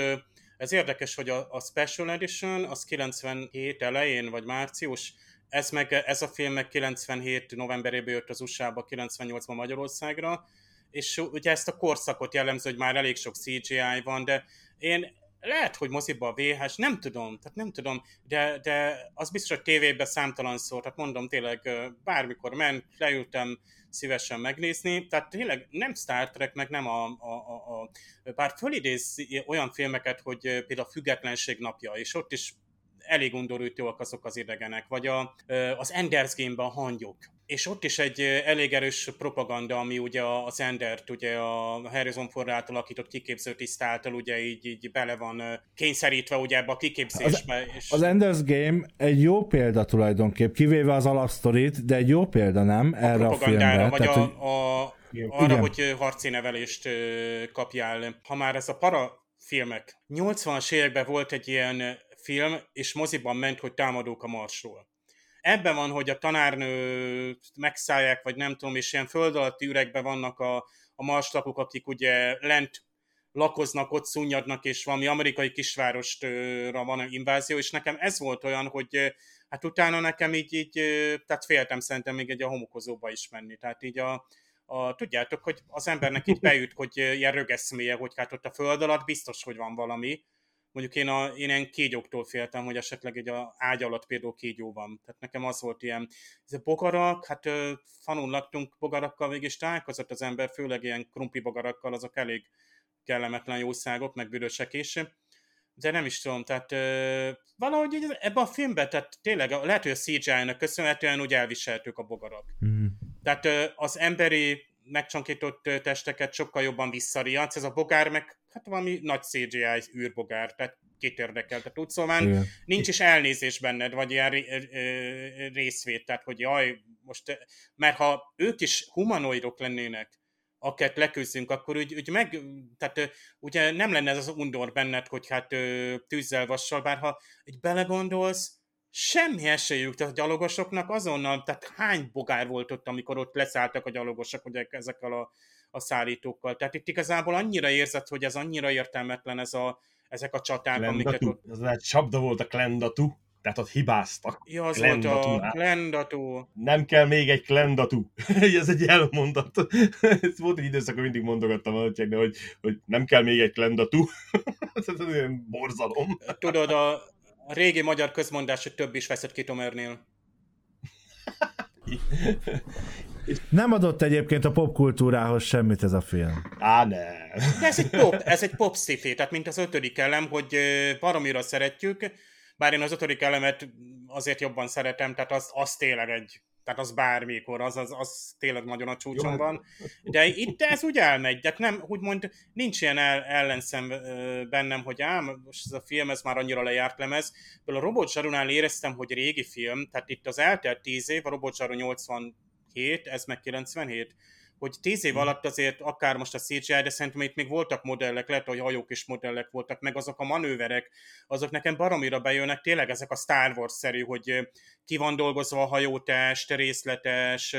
[SPEAKER 7] ez érdekes, hogy a, a Special Edition az 97 elején, vagy március, ez, meg, ez a film meg 97 novemberében jött az USA-ba, 98-ban Magyarországra, és ugye ezt a korszakot jellemző, hogy már elég sok CGI van, de én lehet, hogy moziba a VHS, nem tudom, tehát nem tudom, de, de az biztos, hogy tévében számtalan szó, tehát mondom tényleg bármikor ment, leültem szívesen megnézni, tehát tényleg nem Star Trek, meg nem a, a, a, a bár fölidéz olyan filmeket, hogy például a Függetlenség napja, és ott is elég undorítőak azok az idegenek, vagy a, az Ender's Game-ben a hangyok. És ott is egy elég erős propaganda, ami ugye az Endert, ugye a Harrison Ford által alakított kiképző tiszt által ugye így, így bele van kényszerítve ugye ebbe a kiképzésbe. és...
[SPEAKER 5] Az Ender's Game egy jó példa tulajdonképp, kivéve az alapsztorit, de egy jó példa, nem? Erre a, filmre.
[SPEAKER 7] vagy
[SPEAKER 5] Tehát,
[SPEAKER 7] a,
[SPEAKER 5] hogy...
[SPEAKER 7] a,
[SPEAKER 6] Igen.
[SPEAKER 7] arra,
[SPEAKER 5] Igen.
[SPEAKER 7] hogy harci nevelést kapjál. Ha már ez a para filmek. 80-as években volt egy ilyen film, és moziban ment, hogy támadók a marsról. Ebben van, hogy a tanárnő megszállják, vagy nem tudom, és ilyen föld alatti üregben vannak a, a marslakok, akik ugye lent lakoznak, ott szunnyadnak, és valami amerikai kisvárostra van invázió, és nekem ez volt olyan, hogy hát utána nekem így, így tehát féltem szerintem még egy a homokozóba is menni. Tehát így a, a, tudjátok, hogy az embernek így beüt, hogy ilyen rögeszméje, hogy hát ott a föld alatt biztos, hogy van valami. Mondjuk én, a, én ilyen kígyóktól féltem, hogy esetleg egy a ágy alatt például kígyó van. Tehát nekem az volt ilyen, ez a bogarak, hát fanul laktunk bogarakkal, végig találkozott az ember, főleg ilyen krumpi bogarakkal, azok elég kellemetlen jószágok, meg büdösek is. De nem is tudom, tehát ö, valahogy így ebben a filmben, tehát tényleg lehet, hogy a CGI-nak köszönhetően úgy elviseltük a bogarak.
[SPEAKER 5] Mhm.
[SPEAKER 7] Tehát ö, az emberi megcsonkított testeket sokkal jobban visszariadsz, ez a bogár meg hát valami nagy CGI űrbogár, tehát kit érdekel, tehát úgy szóval
[SPEAKER 5] Igen.
[SPEAKER 7] nincs is elnézés benned, vagy ilyen részvét, tehát hogy jaj, most, mert ha ők is humanoidok lennének, akiket leküzdünk, akkor úgy, úgy meg, tehát ugye nem lenne ez az undor benned, hogy hát tűzzel, vassal, bár ha egy belegondolsz, semmi esélyük, tehát a gyalogosoknak azonnal, tehát hány bogár volt ott, amikor ott leszálltak a gyalogosok ugye ezekkel a, a szállítókkal. Tehát itt igazából annyira érzed, hogy ez annyira értelmetlen ez a, ezek a csaták, amiket ott...
[SPEAKER 6] Az egy csapda volt a Klendatu, tehát ott hibáztak.
[SPEAKER 7] Ja, az volt a. Klendató.
[SPEAKER 6] Nem kell még egy Klendatu. (laughs) Ez egy elmondat. (laughs) Ez volt egy időszak, amikor mindig mondogattam a hogy, hogy nem kell még egy Klendatu. (laughs) Ez olyan borzalom.
[SPEAKER 7] Tudod, a, a régi magyar közmondás, hogy több is veszett ki Tomernél.
[SPEAKER 5] Nem adott egyébként a popkultúrához semmit ez a film.
[SPEAKER 6] Á, ne.
[SPEAKER 7] De ez egy pop, ez egy pop sci tehát mint az ötödik elem, hogy baromira szeretjük, bár én az ötödik elemet azért jobban szeretem, tehát az, az tényleg egy, tehát az bármikor, az, az, az tényleg nagyon a csúcson
[SPEAKER 6] Jó,
[SPEAKER 7] van. (laughs) De itt ez úgy elmegy, de nem, úgymond nincs ilyen el, ellenszem bennem, hogy ám, most ez a film, ez már annyira lejárt lemez. Például a Robot Zsarunál éreztem, hogy régi film, tehát itt az eltelt 10 év, a Robot Zsaru 87, ez meg 97, hogy tíz év alatt azért akár most a CGI, de szerintem itt még voltak modellek, lehet, hogy hajók is modellek voltak, meg azok a manőverek, azok nekem baromira bejönnek, tényleg ezek a Star Wars-szerű, hogy ki van dolgozva a hajótest, részletes,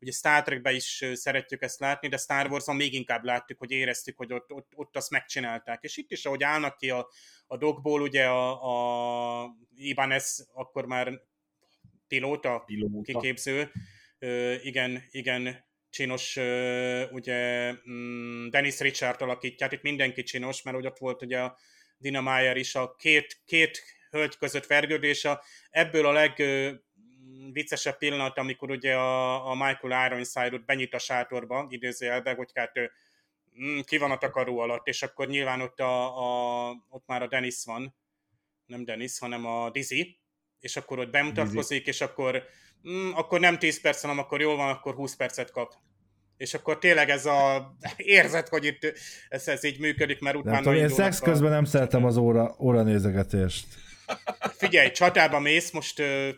[SPEAKER 7] ugye Star Trekben is szeretjük ezt látni, de Star Wars-on még inkább láttuk, hogy éreztük, hogy ott, ott, ott azt megcsinálták. És itt is, ahogy állnak ki a, a dogból, ugye a, a Ibanez akkor már pilóta,
[SPEAKER 6] Pilóta.
[SPEAKER 7] kiképző, igen, igen, csinos, ugye mm, Dennis Richard alakítja, hát itt mindenki csinos, mert hogy ott volt ugye a Dina Meyer is, a két, két hölgy között vergődés, a, ebből a leg ö, viccesebb pillanat, amikor ugye a, a Michael Ironside-ot benyit a sátorba, idézőjelbe, hogy hát mm, ki van a takaró alatt, és akkor nyilván ott, a, a, ott már a Dennis van, nem Dennis, hanem a Dizzy, és akkor ott bemutatkozik, és akkor, mm, akkor nem 10 perc, hanem akkor jól van, akkor 20 percet kap. És akkor tényleg ez a (laughs) érzet, hogy itt ez, ez így működik, mert utána
[SPEAKER 5] Nem tudom, én szex közben nem szeretem az óra, óra nézegetést.
[SPEAKER 7] Figyelj, csatába mész, most ö,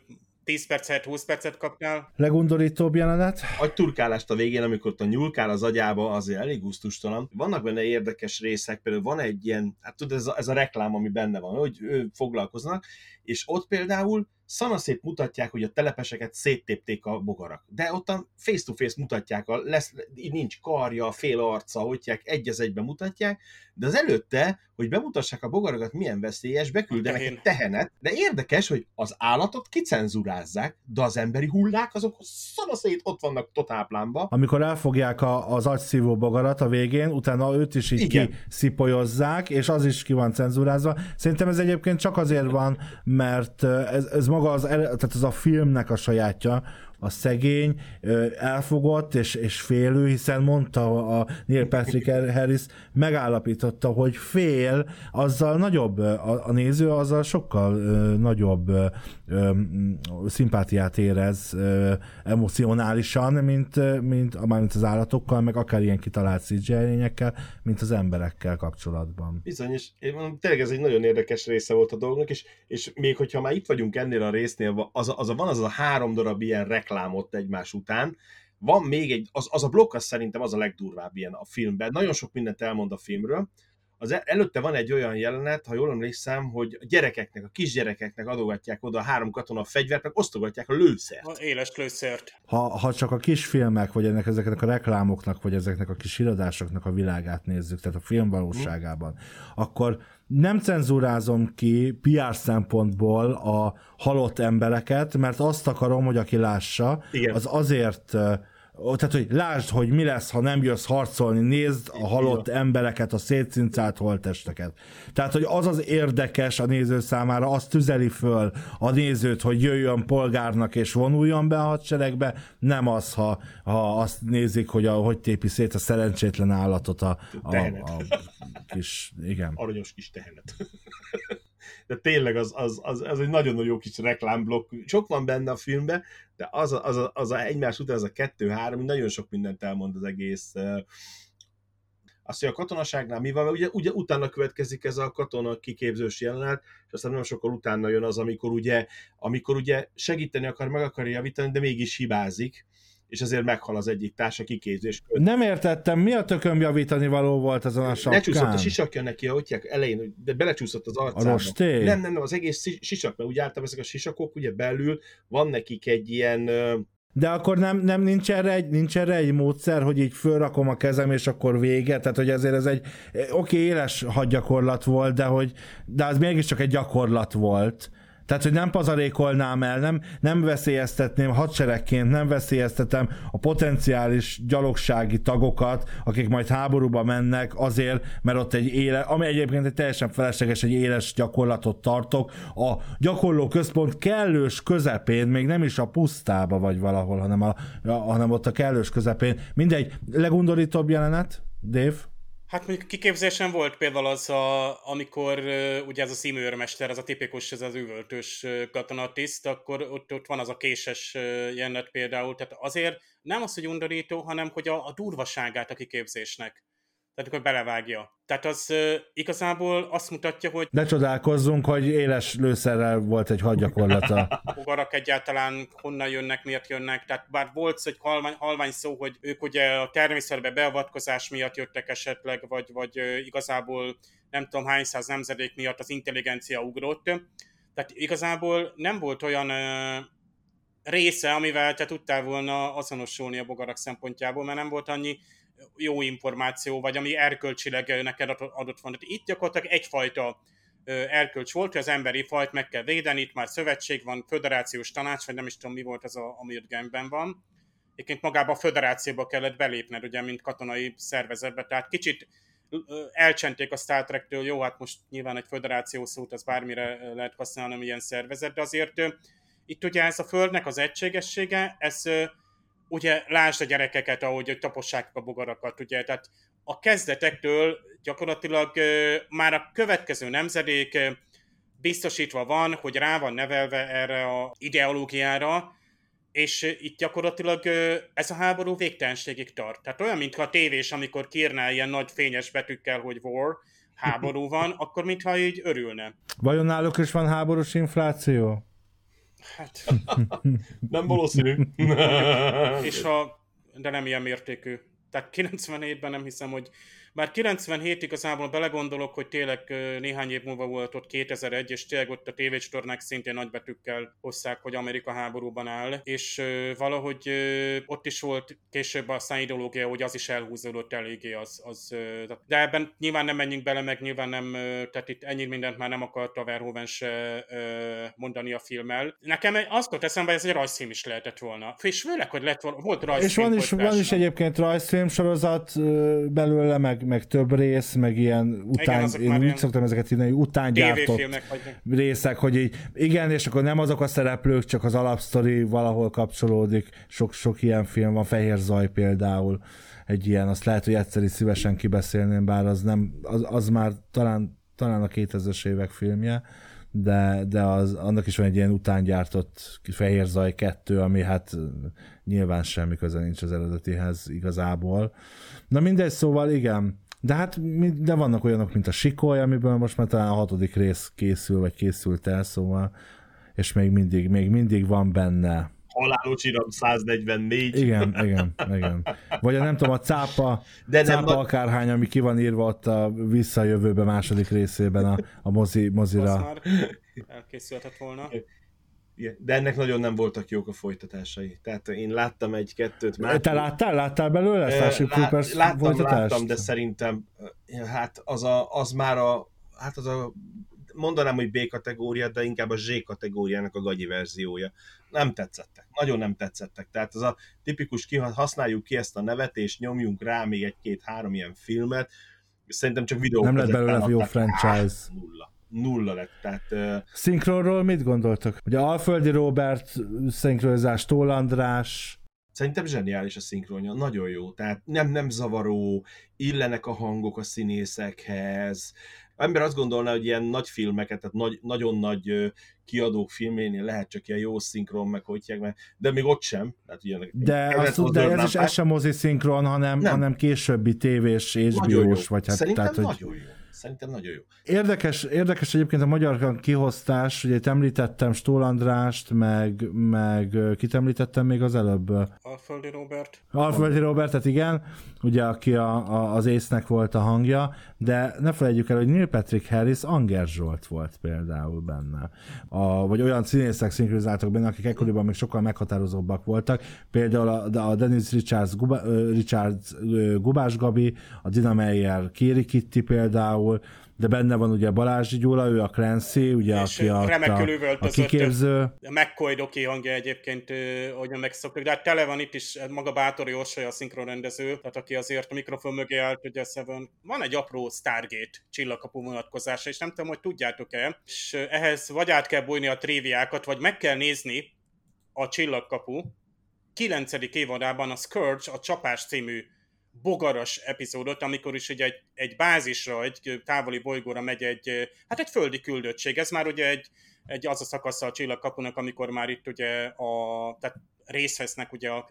[SPEAKER 7] 10 percet, 20 percet kapnál.
[SPEAKER 5] Legundorítóbb jelenet?
[SPEAKER 6] agyturkálást a végén, amikor ott a nyúlkál az agyába, azért elég gusztustalan. Vannak benne érdekes részek, például van egy ilyen, hát tudod, ez a, ez a reklám, ami benne van, hogy ő foglalkoznak, és ott például szanaszét mutatják, hogy a telepeseket széttépték a bogarak. De ott a face-to-face mutatják, a lesz, nincs karja, fél arca, hogy egy az egyben mutatják, de az előtte, hogy bemutassák a bogarakat, milyen veszélyes, beküldenek
[SPEAKER 7] Tehén.
[SPEAKER 6] egy tehenet, de érdekes, hogy az állatot kicenzurázzák, de az emberi hullák, azok szanaszét ott vannak totálplánba,
[SPEAKER 5] Amikor elfogják a, az agyszívó bogarat a végén, utána őt is így
[SPEAKER 6] Igen.
[SPEAKER 5] kiszipolyozzák, és az is ki van cenzúrázva. Szerintem ez egyébként csak azért van, mert ez, ez maga az, tehát ez a filmnek a sajátja, a szegény elfogott és, és félő, hiszen mondta a Neil Patrick Harris, megállapította, hogy fél, azzal nagyobb, a, a néző azzal sokkal nagyobb ö, ö, szimpátiát érez ö, emocionálisan, mint, mint, mármint az állatokkal, meg akár ilyen kitalált CGI mint az emberekkel kapcsolatban.
[SPEAKER 6] Bizony, és tényleg ez egy nagyon érdekes része volt a dolgnak, és, és még hogyha már itt vagyunk ennél a résznél, az az a, van az a három darab ilyen reklám ott egymás után, van még egy, az, az a blokk az szerintem az a legdurvább ilyen a filmben. Nagyon sok mindent elmond a filmről. Az el- előtte van egy olyan jelenet, ha jól emlékszem, hogy a gyerekeknek, a kisgyerekeknek adogatják oda a három katona a fegyvert, meg osztogatják a lőszert.
[SPEAKER 7] A éles lőszert.
[SPEAKER 5] Ha, ha csak a kis filmek, vagy ennek ezeknek a reklámoknak, vagy ezeknek a kis irodásoknak a világát nézzük, tehát a film valóságában, akkor nem cenzúrázom ki PR szempontból a halott embereket, mert azt akarom, hogy aki lássa,
[SPEAKER 6] Igen.
[SPEAKER 5] az azért tehát, hogy lásd, hogy mi lesz, ha nem jössz harcolni, nézd a halott embereket, a szétszincált holttesteket. Tehát, hogy az az érdekes a néző számára, az tüzeli föl a nézőt, hogy jöjjön polgárnak és vonuljon be a hadseregbe, nem az, ha, ha azt nézik, hogy a, hogy tépi szét a szerencsétlen állatot a, a,
[SPEAKER 6] Tehenet.
[SPEAKER 5] a kis, igen.
[SPEAKER 6] aranyos kis tehenet. De tényleg az, az, az, az egy nagyon jó kis reklámblokk. Sok van benne a filmben, de az a, az az a egymás után az a kettő-három, nagyon sok mindent elmond az egész. Azt, hogy a katonaságnál mi van, mert ugye, ugye utána következik ez a katona kiképzős jelenet, és aztán nem sokkal utána jön az, amikor ugye, amikor ugye segíteni akar, meg akarja javítani, de mégis hibázik, és ezért meghal az egyik társa kiképzés.
[SPEAKER 5] Nem értettem, mi a tököm javítani való volt ezen a sapkán?
[SPEAKER 6] Lecsúszott a sisakja neki, ahogy elején, de belecsúszott az arcába. Nem, nem, nem, az egész si- sisak, mert úgy általában ezek a sisakok, ugye belül van nekik egy ilyen,
[SPEAKER 5] De akkor nem, nem nincs, erre egy, nincs erre egy módszer, hogy így fölrakom a kezem, és akkor vége? Tehát, hogy ezért ez egy, oké, éles hadgyakorlat volt, de hogy, de az mégiscsak egy gyakorlat volt. Tehát, hogy nem pazarékolnám el, nem, nem veszélyeztetném hadseregként, nem veszélyeztetem a potenciális gyalogsági tagokat, akik majd háborúba mennek azért, mert ott egy éle, ami egyébként egy teljesen felesleges, egy éles gyakorlatot tartok. A gyakorló központ kellős közepén, még nem is a pusztába vagy valahol, hanem, a, hanem ott a kellős közepén. Mindegy, legundorítóbb jelenet, Dave?
[SPEAKER 7] Hát mondjuk kiképzésen volt például az, a, amikor ugye ez a színőrmester, ez a tipikus, ez az üvöltős katonatiszt, akkor ott, ott van az a késes jelenet például, tehát azért nem az, hogy undorító, hanem hogy a, a durvaságát a kiképzésnek. Tehát akkor belevágja. Tehát az uh, igazából azt mutatja, hogy...
[SPEAKER 5] Ne csodálkozzunk, hogy éles lőszerrel volt egy hadgyakorlata. (laughs)
[SPEAKER 7] Bogarak egyáltalán honnan jönnek, miért jönnek. Tehát bár volt egy halvány, halvány szó, hogy ők ugye a természetbe beavatkozás miatt jöttek esetleg, vagy, vagy uh, igazából nem tudom hány száz nemzedék miatt az intelligencia ugrott. Tehát igazából nem volt olyan uh, része, amivel te tudtál volna azonosulni a bogarak szempontjából, mert nem volt annyi jó információ, vagy ami erkölcsileg neked adott van. Itt gyakorlatilag egyfajta erkölcs volt, hogy az emberi fajt meg kell védeni, itt már szövetség van, föderációs tanács, vagy nem is tudom mi volt ez, a, ami ott Genben van. Egyébként magába a föderációba kellett belépned, ugye, mint katonai szervezetbe, tehát kicsit elcsenték a Star Trek-től, jó, hát most nyilván egy föderáció szót az bármire lehet használni, ilyen szervezet, de azért itt ugye ez a Földnek az egységessége, ez ugye lásd a gyerekeket, ahogy tapossák a bogarakat, ugye, tehát a kezdetektől gyakorlatilag már a következő nemzedék biztosítva van, hogy rá van nevelve erre a ideológiára, és itt gyakorlatilag ez a háború végtelenségig tart. Tehát olyan, mintha a tévés, amikor kírnál ilyen nagy fényes betűkkel, hogy war, háború (laughs) van, akkor mintha így örülne.
[SPEAKER 5] Vajon náluk is van háborús infláció?
[SPEAKER 7] Hát... (laughs)
[SPEAKER 6] nem valószínű.
[SPEAKER 7] és a, de nem ilyen mértékű. Tehát 97-ben nem hiszem, hogy bár 97 igazából belegondolok, hogy tényleg néhány év múlva volt ott 2001, és tényleg ott a tévécsatornák szintén nagybetűkkel hozzák, hogy Amerika háborúban áll, és valahogy ott is volt később a ideológia, hogy az is elhúzódott eléggé, az, az, de ebben nyilván nem menjünk bele, meg nyilván nem, tehát itt ennyi mindent már nem akarta Verhoeven se mondani a filmmel. Nekem azt volt eszembe, hogy ez egy rajzfilm is lehetett volna. És főleg, hogy lett volna, volt rajzfilm.
[SPEAKER 5] És van is, van is egyébként rajzfilm sorozat belőle, meg meg több rész, meg ilyen után, igen, én úgy ilyen szoktam ezeket írni, hogy utángyártott részek, hogy így, igen, és akkor nem azok a szereplők, csak az alapsztori valahol kapcsolódik, sok, sok ilyen film van, Fehér Zaj például, egy ilyen, azt lehet, hogy egyszer is szívesen kibeszélném, bár az nem, az, az már talán, talán a 2000-es évek filmje, de, de az, annak is van egy ilyen utángyártott Fehér Zaj 2, ami hát nyilván semmi köze nincs az eredetihez igazából. Na mindegy, szóval igen, de hát de vannak olyanok, mint a Sikoly, amiből most már talán a hatodik rész készül, vagy készült el, szóval, és még mindig, még mindig van benne.
[SPEAKER 6] Halálos iram 144.
[SPEAKER 5] Igen, igen, igen. Vagy a nem tudom, a cápa, de cápa nem, akárhány, ami ki van írva ott a visszajövőbe második részében a, a mozi, mozira. Azt már
[SPEAKER 7] elkészülhetett volna.
[SPEAKER 6] De ennek nagyon nem voltak jók a folytatásai. Tehát én láttam egy-kettőt már.
[SPEAKER 5] Te láttál? Láttál belőle
[SPEAKER 6] Starship Troopers láttam, folytatást? Láttam, de szerintem hát az, a, az már a hát az a mondanám, hogy B kategória, de inkább a Z kategóriának a gagyi verziója. Nem tetszettek. Nagyon nem tetszettek. Tehát az a tipikus, használjuk ki ezt a nevet, és nyomjunk rá még egy-két-három ilyen filmet. Szerintem csak videó.
[SPEAKER 5] Nem lett belőle jó franchise.
[SPEAKER 6] Nulla nulla lett. Tehát, uh...
[SPEAKER 5] Szinkronról mit gondoltak? Ugye Alföldi Robert szinkronizás, Tól András,
[SPEAKER 6] Szerintem zseniális a szinkronja, nagyon jó. Tehát nem, nem zavaró, illenek a hangok a színészekhez. Ember azt gondolná, hogy ilyen nagy filmeket, tehát nagy, nagyon nagy kiadók filménél lehet csak ilyen jó szinkron, meg hogy meg, de még ott sem. Tehát
[SPEAKER 5] ugye, de, azt, de ez is ez sem mozi szinkron, hanem, nem. hanem későbbi tévés, HBO-s, vagy hát...
[SPEAKER 6] Szerintem tehát, nagyon hogy... jó Szerintem nagyon jó.
[SPEAKER 5] Érdekes, érdekes egyébként a magyar kihoztás, ugye itt említettem Stól Andrást, meg, meg kit említettem még az előbb?
[SPEAKER 7] Alföldi Robert.
[SPEAKER 5] Alföldi tehát igen, ugye aki a, a, az észnek volt a hangja, de ne felejtjük el, hogy Neil Patrick Harris Anger Zsolt volt például benne. A, vagy olyan színészek szinkronizáltak benne, akik ekkoriban még sokkal meghatározóbbak voltak. Például a, a Dennis Richards, Guba, Richards Gubás Gabi, a Dina Meyer Kéri Kitty például, de benne van ugye Balázs Gyula, ő a Clancy, ugye,
[SPEAKER 7] És
[SPEAKER 5] aki a, a, a kiképző.
[SPEAKER 7] A McCoy doki hangja egyébként, ö, ahogyan megszoktuk, de hát tele van itt is maga Bátori Orsolya a szinkronrendező, tehát aki azért a mikrofon mögé állt, ugye Seven. Van egy apró Stargate csillagkapu vonatkozása, és nem tudom, hogy tudjátok-e, és ehhez vagy át kell bújni a tréviákat, vagy meg kell nézni a csillagkapu 9. évadában a Scourge, a Csapás című bogaras epizódot, amikor is ugye egy, egy bázisra, egy távoli bolygóra megy egy, hát egy földi küldöttség. Ez már ugye egy, egy az a szakasza a csillagkapunak, amikor már itt ugye a, tehát részt vesznek ugye a,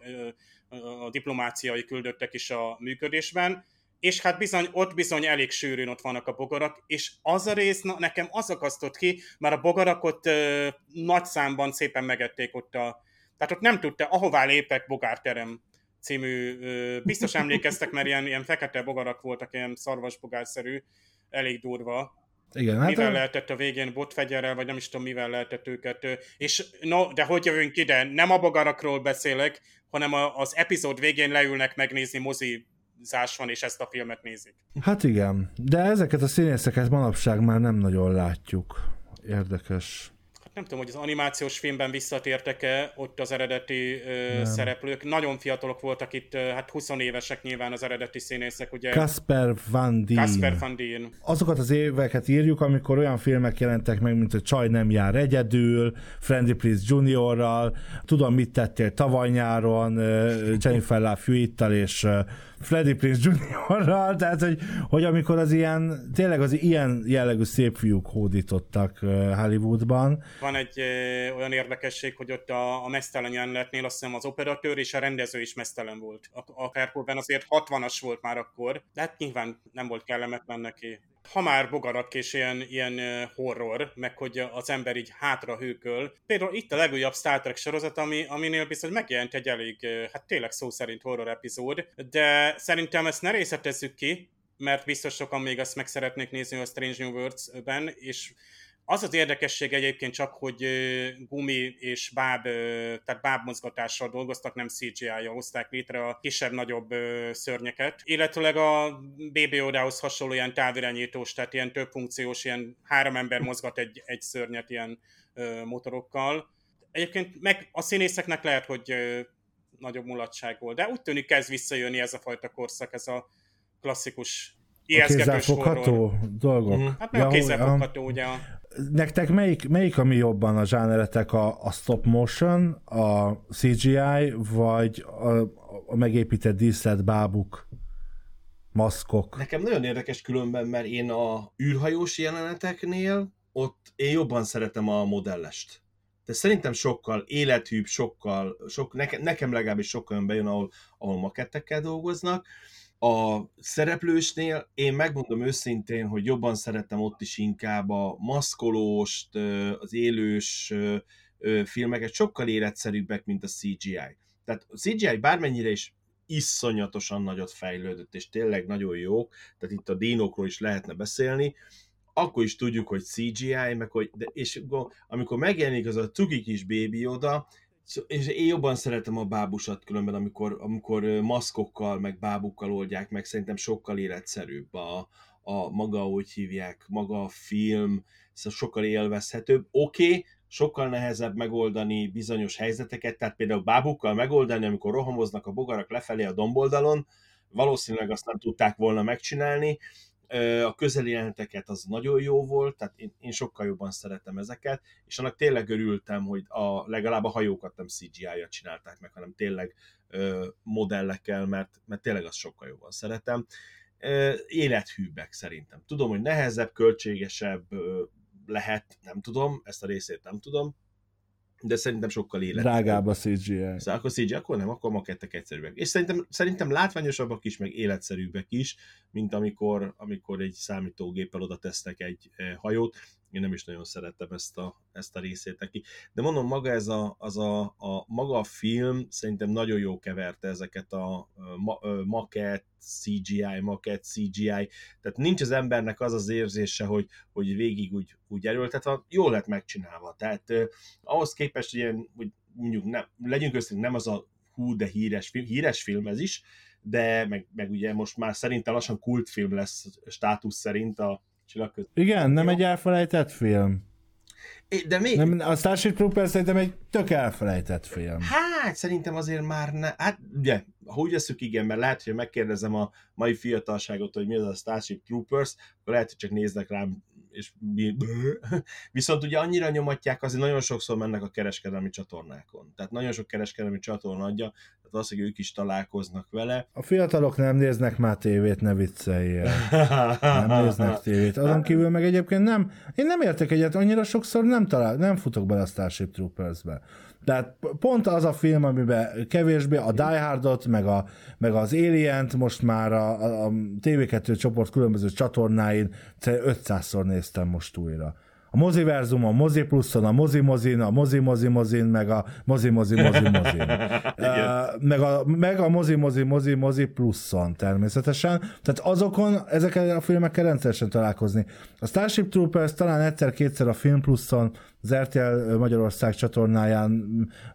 [SPEAKER 7] a, diplomáciai küldöttek is a működésben, és hát bizony, ott bizony elég sűrűn ott vannak a bogarak, és az a rész na, nekem az akasztott ki, mert a bogarak ott ö, nagy számban szépen megették ott a, tehát ott nem tudta, ahová lépett bogárterem című, biztos emlékeztek, mert ilyen, ilyen fekete bogarak voltak, ilyen szarvasbogárszerű, elég durva.
[SPEAKER 5] Igen,
[SPEAKER 7] Hát mivel
[SPEAKER 5] a,
[SPEAKER 7] lehetett a végén botfegyerrel, vagy nem is tudom, mivel lehetett őket. És no, de hogy jövünk ide? Nem a bogarakról beszélek, hanem a, az epizód végén leülnek megnézni mozizás van, és ezt a filmet nézik.
[SPEAKER 5] hát igen, de ezeket a színészeket manapság már nem nagyon látjuk. Érdekes.
[SPEAKER 7] Nem tudom, hogy az animációs filmben visszatértek-e ott az eredeti ö, szereplők. Nagyon fiatalok voltak itt, hát 20 évesek nyilván az eredeti színészek, ugye.
[SPEAKER 5] Kasper Van Dien.
[SPEAKER 7] Kasper van Dien.
[SPEAKER 5] azokat az éveket írjuk, amikor olyan filmek jelentek meg, mint hogy Csaj nem jár egyedül, Friendly Please Juniorral, tudom, mit tettél tavaly nyáron, Jennifer Love és ö, Freddy Prince Juniorral, (laughs) tehát hogy, hogy amikor az ilyen, tényleg az ilyen jellegű szép fiúk hódítottak Hollywoodban,
[SPEAKER 7] Van egy ö, olyan érdekesség, hogy ott a, a mesztelen jelenetnél azt hiszem az operatőr és a rendező is mesztelen volt. A, Kerkóben azért 60-as volt már akkor, de hát nyilván nem volt kellemetlen neki. Ha már bogarak és ilyen, ilyen horror, meg hogy az ember így hátra hőköl. Például itt a legújabb Star Trek sorozat, ami, aminél biztos megjelent egy elég, hát tényleg szó szerint horror epizód, de szerintem ezt ne részletezzük ki, mert biztos sokan még azt meg szeretnék nézni a Strange New Worlds-ben, és az az érdekesség egyébként csak, hogy gumi és báb, tehát bábmozgatással dolgoztak, nem CGI-jal hozták létre a kisebb-nagyobb szörnyeket. Illetőleg a BB Odához hasonló ilyen távirányítós, tehát ilyen több funkciós, ilyen három ember mozgat egy, egy szörnyet ilyen motorokkal. Egyébként meg a színészeknek lehet, hogy nagyobb mulatság volt, de úgy tűnik kezd visszajönni ez a fajta korszak, ez a klasszikus
[SPEAKER 5] a kézzelfogható dolgok.
[SPEAKER 6] Mhm.
[SPEAKER 7] Hát meg a
[SPEAKER 5] hogy-
[SPEAKER 7] kézzelfogható, ugye a
[SPEAKER 5] Nektek melyik, melyik ami jobban a zsáneretek, a, a stop motion, a CGI, vagy a, a megépített díszlet, bábuk, maszkok?
[SPEAKER 6] Nekem nagyon érdekes különben, mert én a űrhajós jeleneteknél ott én jobban szeretem a modellest. De szerintem sokkal élethűbb, sokkal, sok, nekem, nekem legalábbis sokkal jön bejön, ahol, ahol makettekkel dolgoznak. A szereplősnél én megmondom őszintén, hogy jobban szeretem ott is inkább a maszkolóst, az élős filmeket, sokkal életszerűbbek, mint a CGI. Tehát a CGI bármennyire is iszonyatosan nagyot fejlődött, és tényleg nagyon jók, tehát itt a dinókról is lehetne beszélni, akkor is tudjuk, hogy CGI, meg hogy, de, és amikor megjelenik az a cuki kis bébi oda, és én jobban szeretem a bábusat különben, amikor, amikor maszkokkal, meg bábukkal oldják meg, szerintem sokkal életszerűbb a, a maga, hogy hívják, maga a film, szóval sokkal élvezhetőbb. Oké, okay, sokkal nehezebb megoldani bizonyos helyzeteket, tehát például bábukkal megoldani, amikor rohamoznak a bogarak lefelé a domboldalon, valószínűleg azt nem tudták volna megcsinálni, a közeli jeleneteket az nagyon jó volt, tehát én, én sokkal jobban szeretem ezeket, és annak tényleg örültem, hogy a, legalább a hajókat nem CGI-jal csinálták meg, hanem tényleg ö, modellekkel, mert, mert tényleg azt sokkal jobban szeretem. Ö, élethűbbek szerintem. Tudom, hogy nehezebb, költségesebb ö, lehet, nem tudom, ezt a részét nem tudom, de szerintem sokkal élethűbb.
[SPEAKER 5] Drágább a CGI.
[SPEAKER 6] Szóval akkor CGI, akkor nem, akkor makettek egyszerűbbek. És szerintem, szerintem látványosabbak is, meg életszerűbbek is, mint amikor, amikor egy számítógéppel oda tesznek egy eh, hajót. Én nem is nagyon szerettem ezt a, ezt a részét neki. De mondom, maga ez a, az a, a, maga a film szerintem nagyon jó keverte ezeket a ma, maket, CGI, maket, CGI. Tehát nincs az embernek az az érzése, hogy, hogy végig úgy, úgy erőltetve, jól lett megcsinálva. Tehát eh, ahhoz képest, hogy, ilyen, hogy mondjuk nem, legyünk össze, nem az a hú, de híres film, híres film ez is, de meg, meg ugye most már szerintem lassan kultfilm lesz státusz szerint a, Csillagközi.
[SPEAKER 5] Igen, nem egy elfelejtett film.
[SPEAKER 6] É, De még...
[SPEAKER 5] Nem, a Starship Troopers szerintem egy tök elfelejtett film.
[SPEAKER 6] Hát, szerintem azért már ne... Hát, ugye, ha úgy veszük, igen, mert lehet, hogy megkérdezem a mai fiatalságot, hogy mi az a Starship Troopers, akkor lehet, hogy csak néznek rám és (laughs) viszont ugye annyira nyomatják, azért nagyon sokszor mennek a kereskedelmi csatornákon. Tehát nagyon sok kereskedelmi csatorna adja, tehát valószínűleg ők is találkoznak vele.
[SPEAKER 5] A fiatalok nem néznek már tévét, ne vicceljél. Nem néznek tévét. Azon kívül meg egyébként nem, én nem értek egyet, annyira sokszor nem talál, nem futok bele a Starship Troopers-be. Tehát pont az a film, amiben kevésbé a Die Hardot, meg, a, meg az Alien-t most már a, a, a TV2 csoport különböző csatornáin 500-szor néztem most újra. A moziverzum, a mozi pluszon, a mozi mozin, a mozi mozi mozin, meg a mozi mozi mozi (laughs) mozin. uh, meg, a, meg a mozi mozi mozi mozi pluszon természetesen. Tehát azokon, ezekkel a filmekkel rendszeresen találkozni. A Starship Troopers talán egyszer-kétszer a Film Pluszon, az RTL Magyarország csatornáján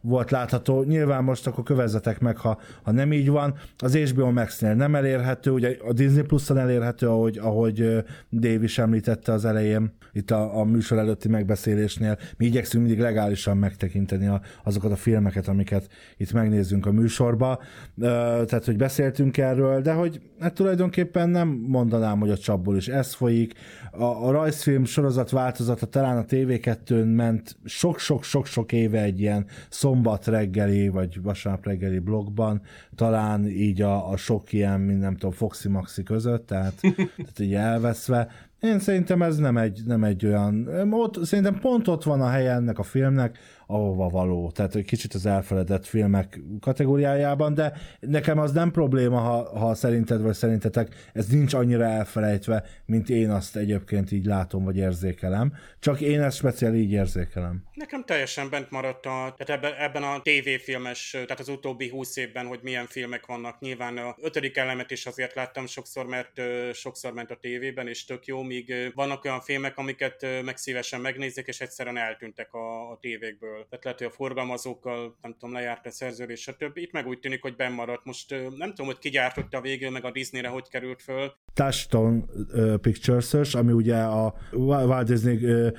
[SPEAKER 5] volt látható. Nyilván most akkor kövezzetek meg, ha, ha nem így van. Az HBO Max-nél nem elérhető, ugye a Disney Plus-on elérhető, ahogy, ahogy Dave is említette az elején, itt a, a műsor előtti megbeszélésnél. Mi igyekszünk mindig legálisan megtekinteni a, azokat a filmeket, amiket itt megnézzünk a műsorba. Tehát, hogy beszéltünk erről, de hogy hát tulajdonképpen nem mondanám, hogy a csapból is ez folyik. A, a rajzfilm sorozat változata talán a TV2-n ment sok-sok-sok-sok éve egy ilyen szombat reggeli, vagy vasárnap reggeli blogban, talán így a, a sok ilyen, mint nem tudom, Foxy Maxi között, tehát, tehát így elveszve. Én szerintem ez nem egy, nem egy olyan, ott, szerintem pont ott van a helye ennek a filmnek, ahova való. Tehát egy kicsit az elfeledett filmek kategóriájában, de nekem az nem probléma, ha, ha szerinted vagy szerintetek ez nincs annyira elfelejtve, mint én azt egyébként így látom vagy érzékelem. Csak én ezt speciál így érzékelem.
[SPEAKER 7] Nekem teljesen bent maradt a, tehát ebben, ebben a tévéfilmes, tehát az utóbbi húsz évben, hogy milyen filmek vannak. Nyilván a ötödik elemet is azért láttam sokszor, mert sokszor ment a tévében, és tök jó, míg vannak olyan filmek, amiket meg szívesen megnézek, és egyszerűen eltűntek a, a tévékből tehát lehet, hogy a forgalmazókkal, nem tudom, lejárt a szerződés, stb. Itt meg úgy tűnik, hogy bennmaradt. Most nem tudom, hogy ki gyártotta végül, meg a Disneyre hogy került föl.
[SPEAKER 5] Touchstone uh, Pictures, ami ugye a Walt Disney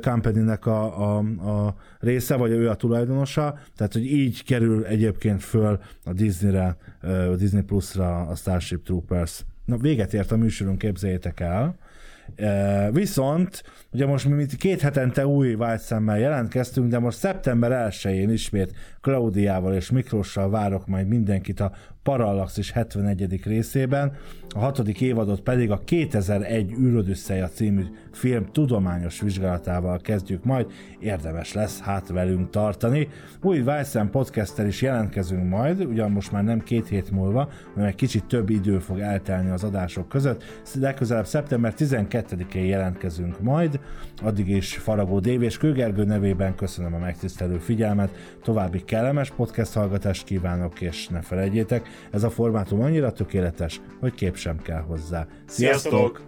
[SPEAKER 5] Company-nek a, a, a része, vagy ő a tulajdonosa, tehát hogy így kerül egyébként föl a Disneyre, a Disney Plus-ra a Starship Troopers. Na, véget ért a műsorunk, képzeljétek el. Viszont, ugye most mi két hetente új vágyszemmel jelentkeztünk, de most szeptember 1-én ismét Klaudiával és Miklossal várok majd mindenkit a Parallaxis 71. részében, a hatodik évadot pedig a 2001 űrödüsszeja című film tudományos vizsgálatával kezdjük majd, érdemes lesz hát velünk tartani. Új Weissen podcasttel is jelentkezünk majd, ugyan most már nem két hét múlva, hanem egy kicsit több idő fog eltelni az adások között, legközelebb szeptember 12-én jelentkezünk majd, addig is Faragó Dév és Kőgergő nevében köszönöm a megtisztelő figyelmet, további kellemes podcast hallgatást kívánok, és ne felejtjétek, ez a formátum annyira tökéletes, hogy kép sem kell hozzá. Sziasztok!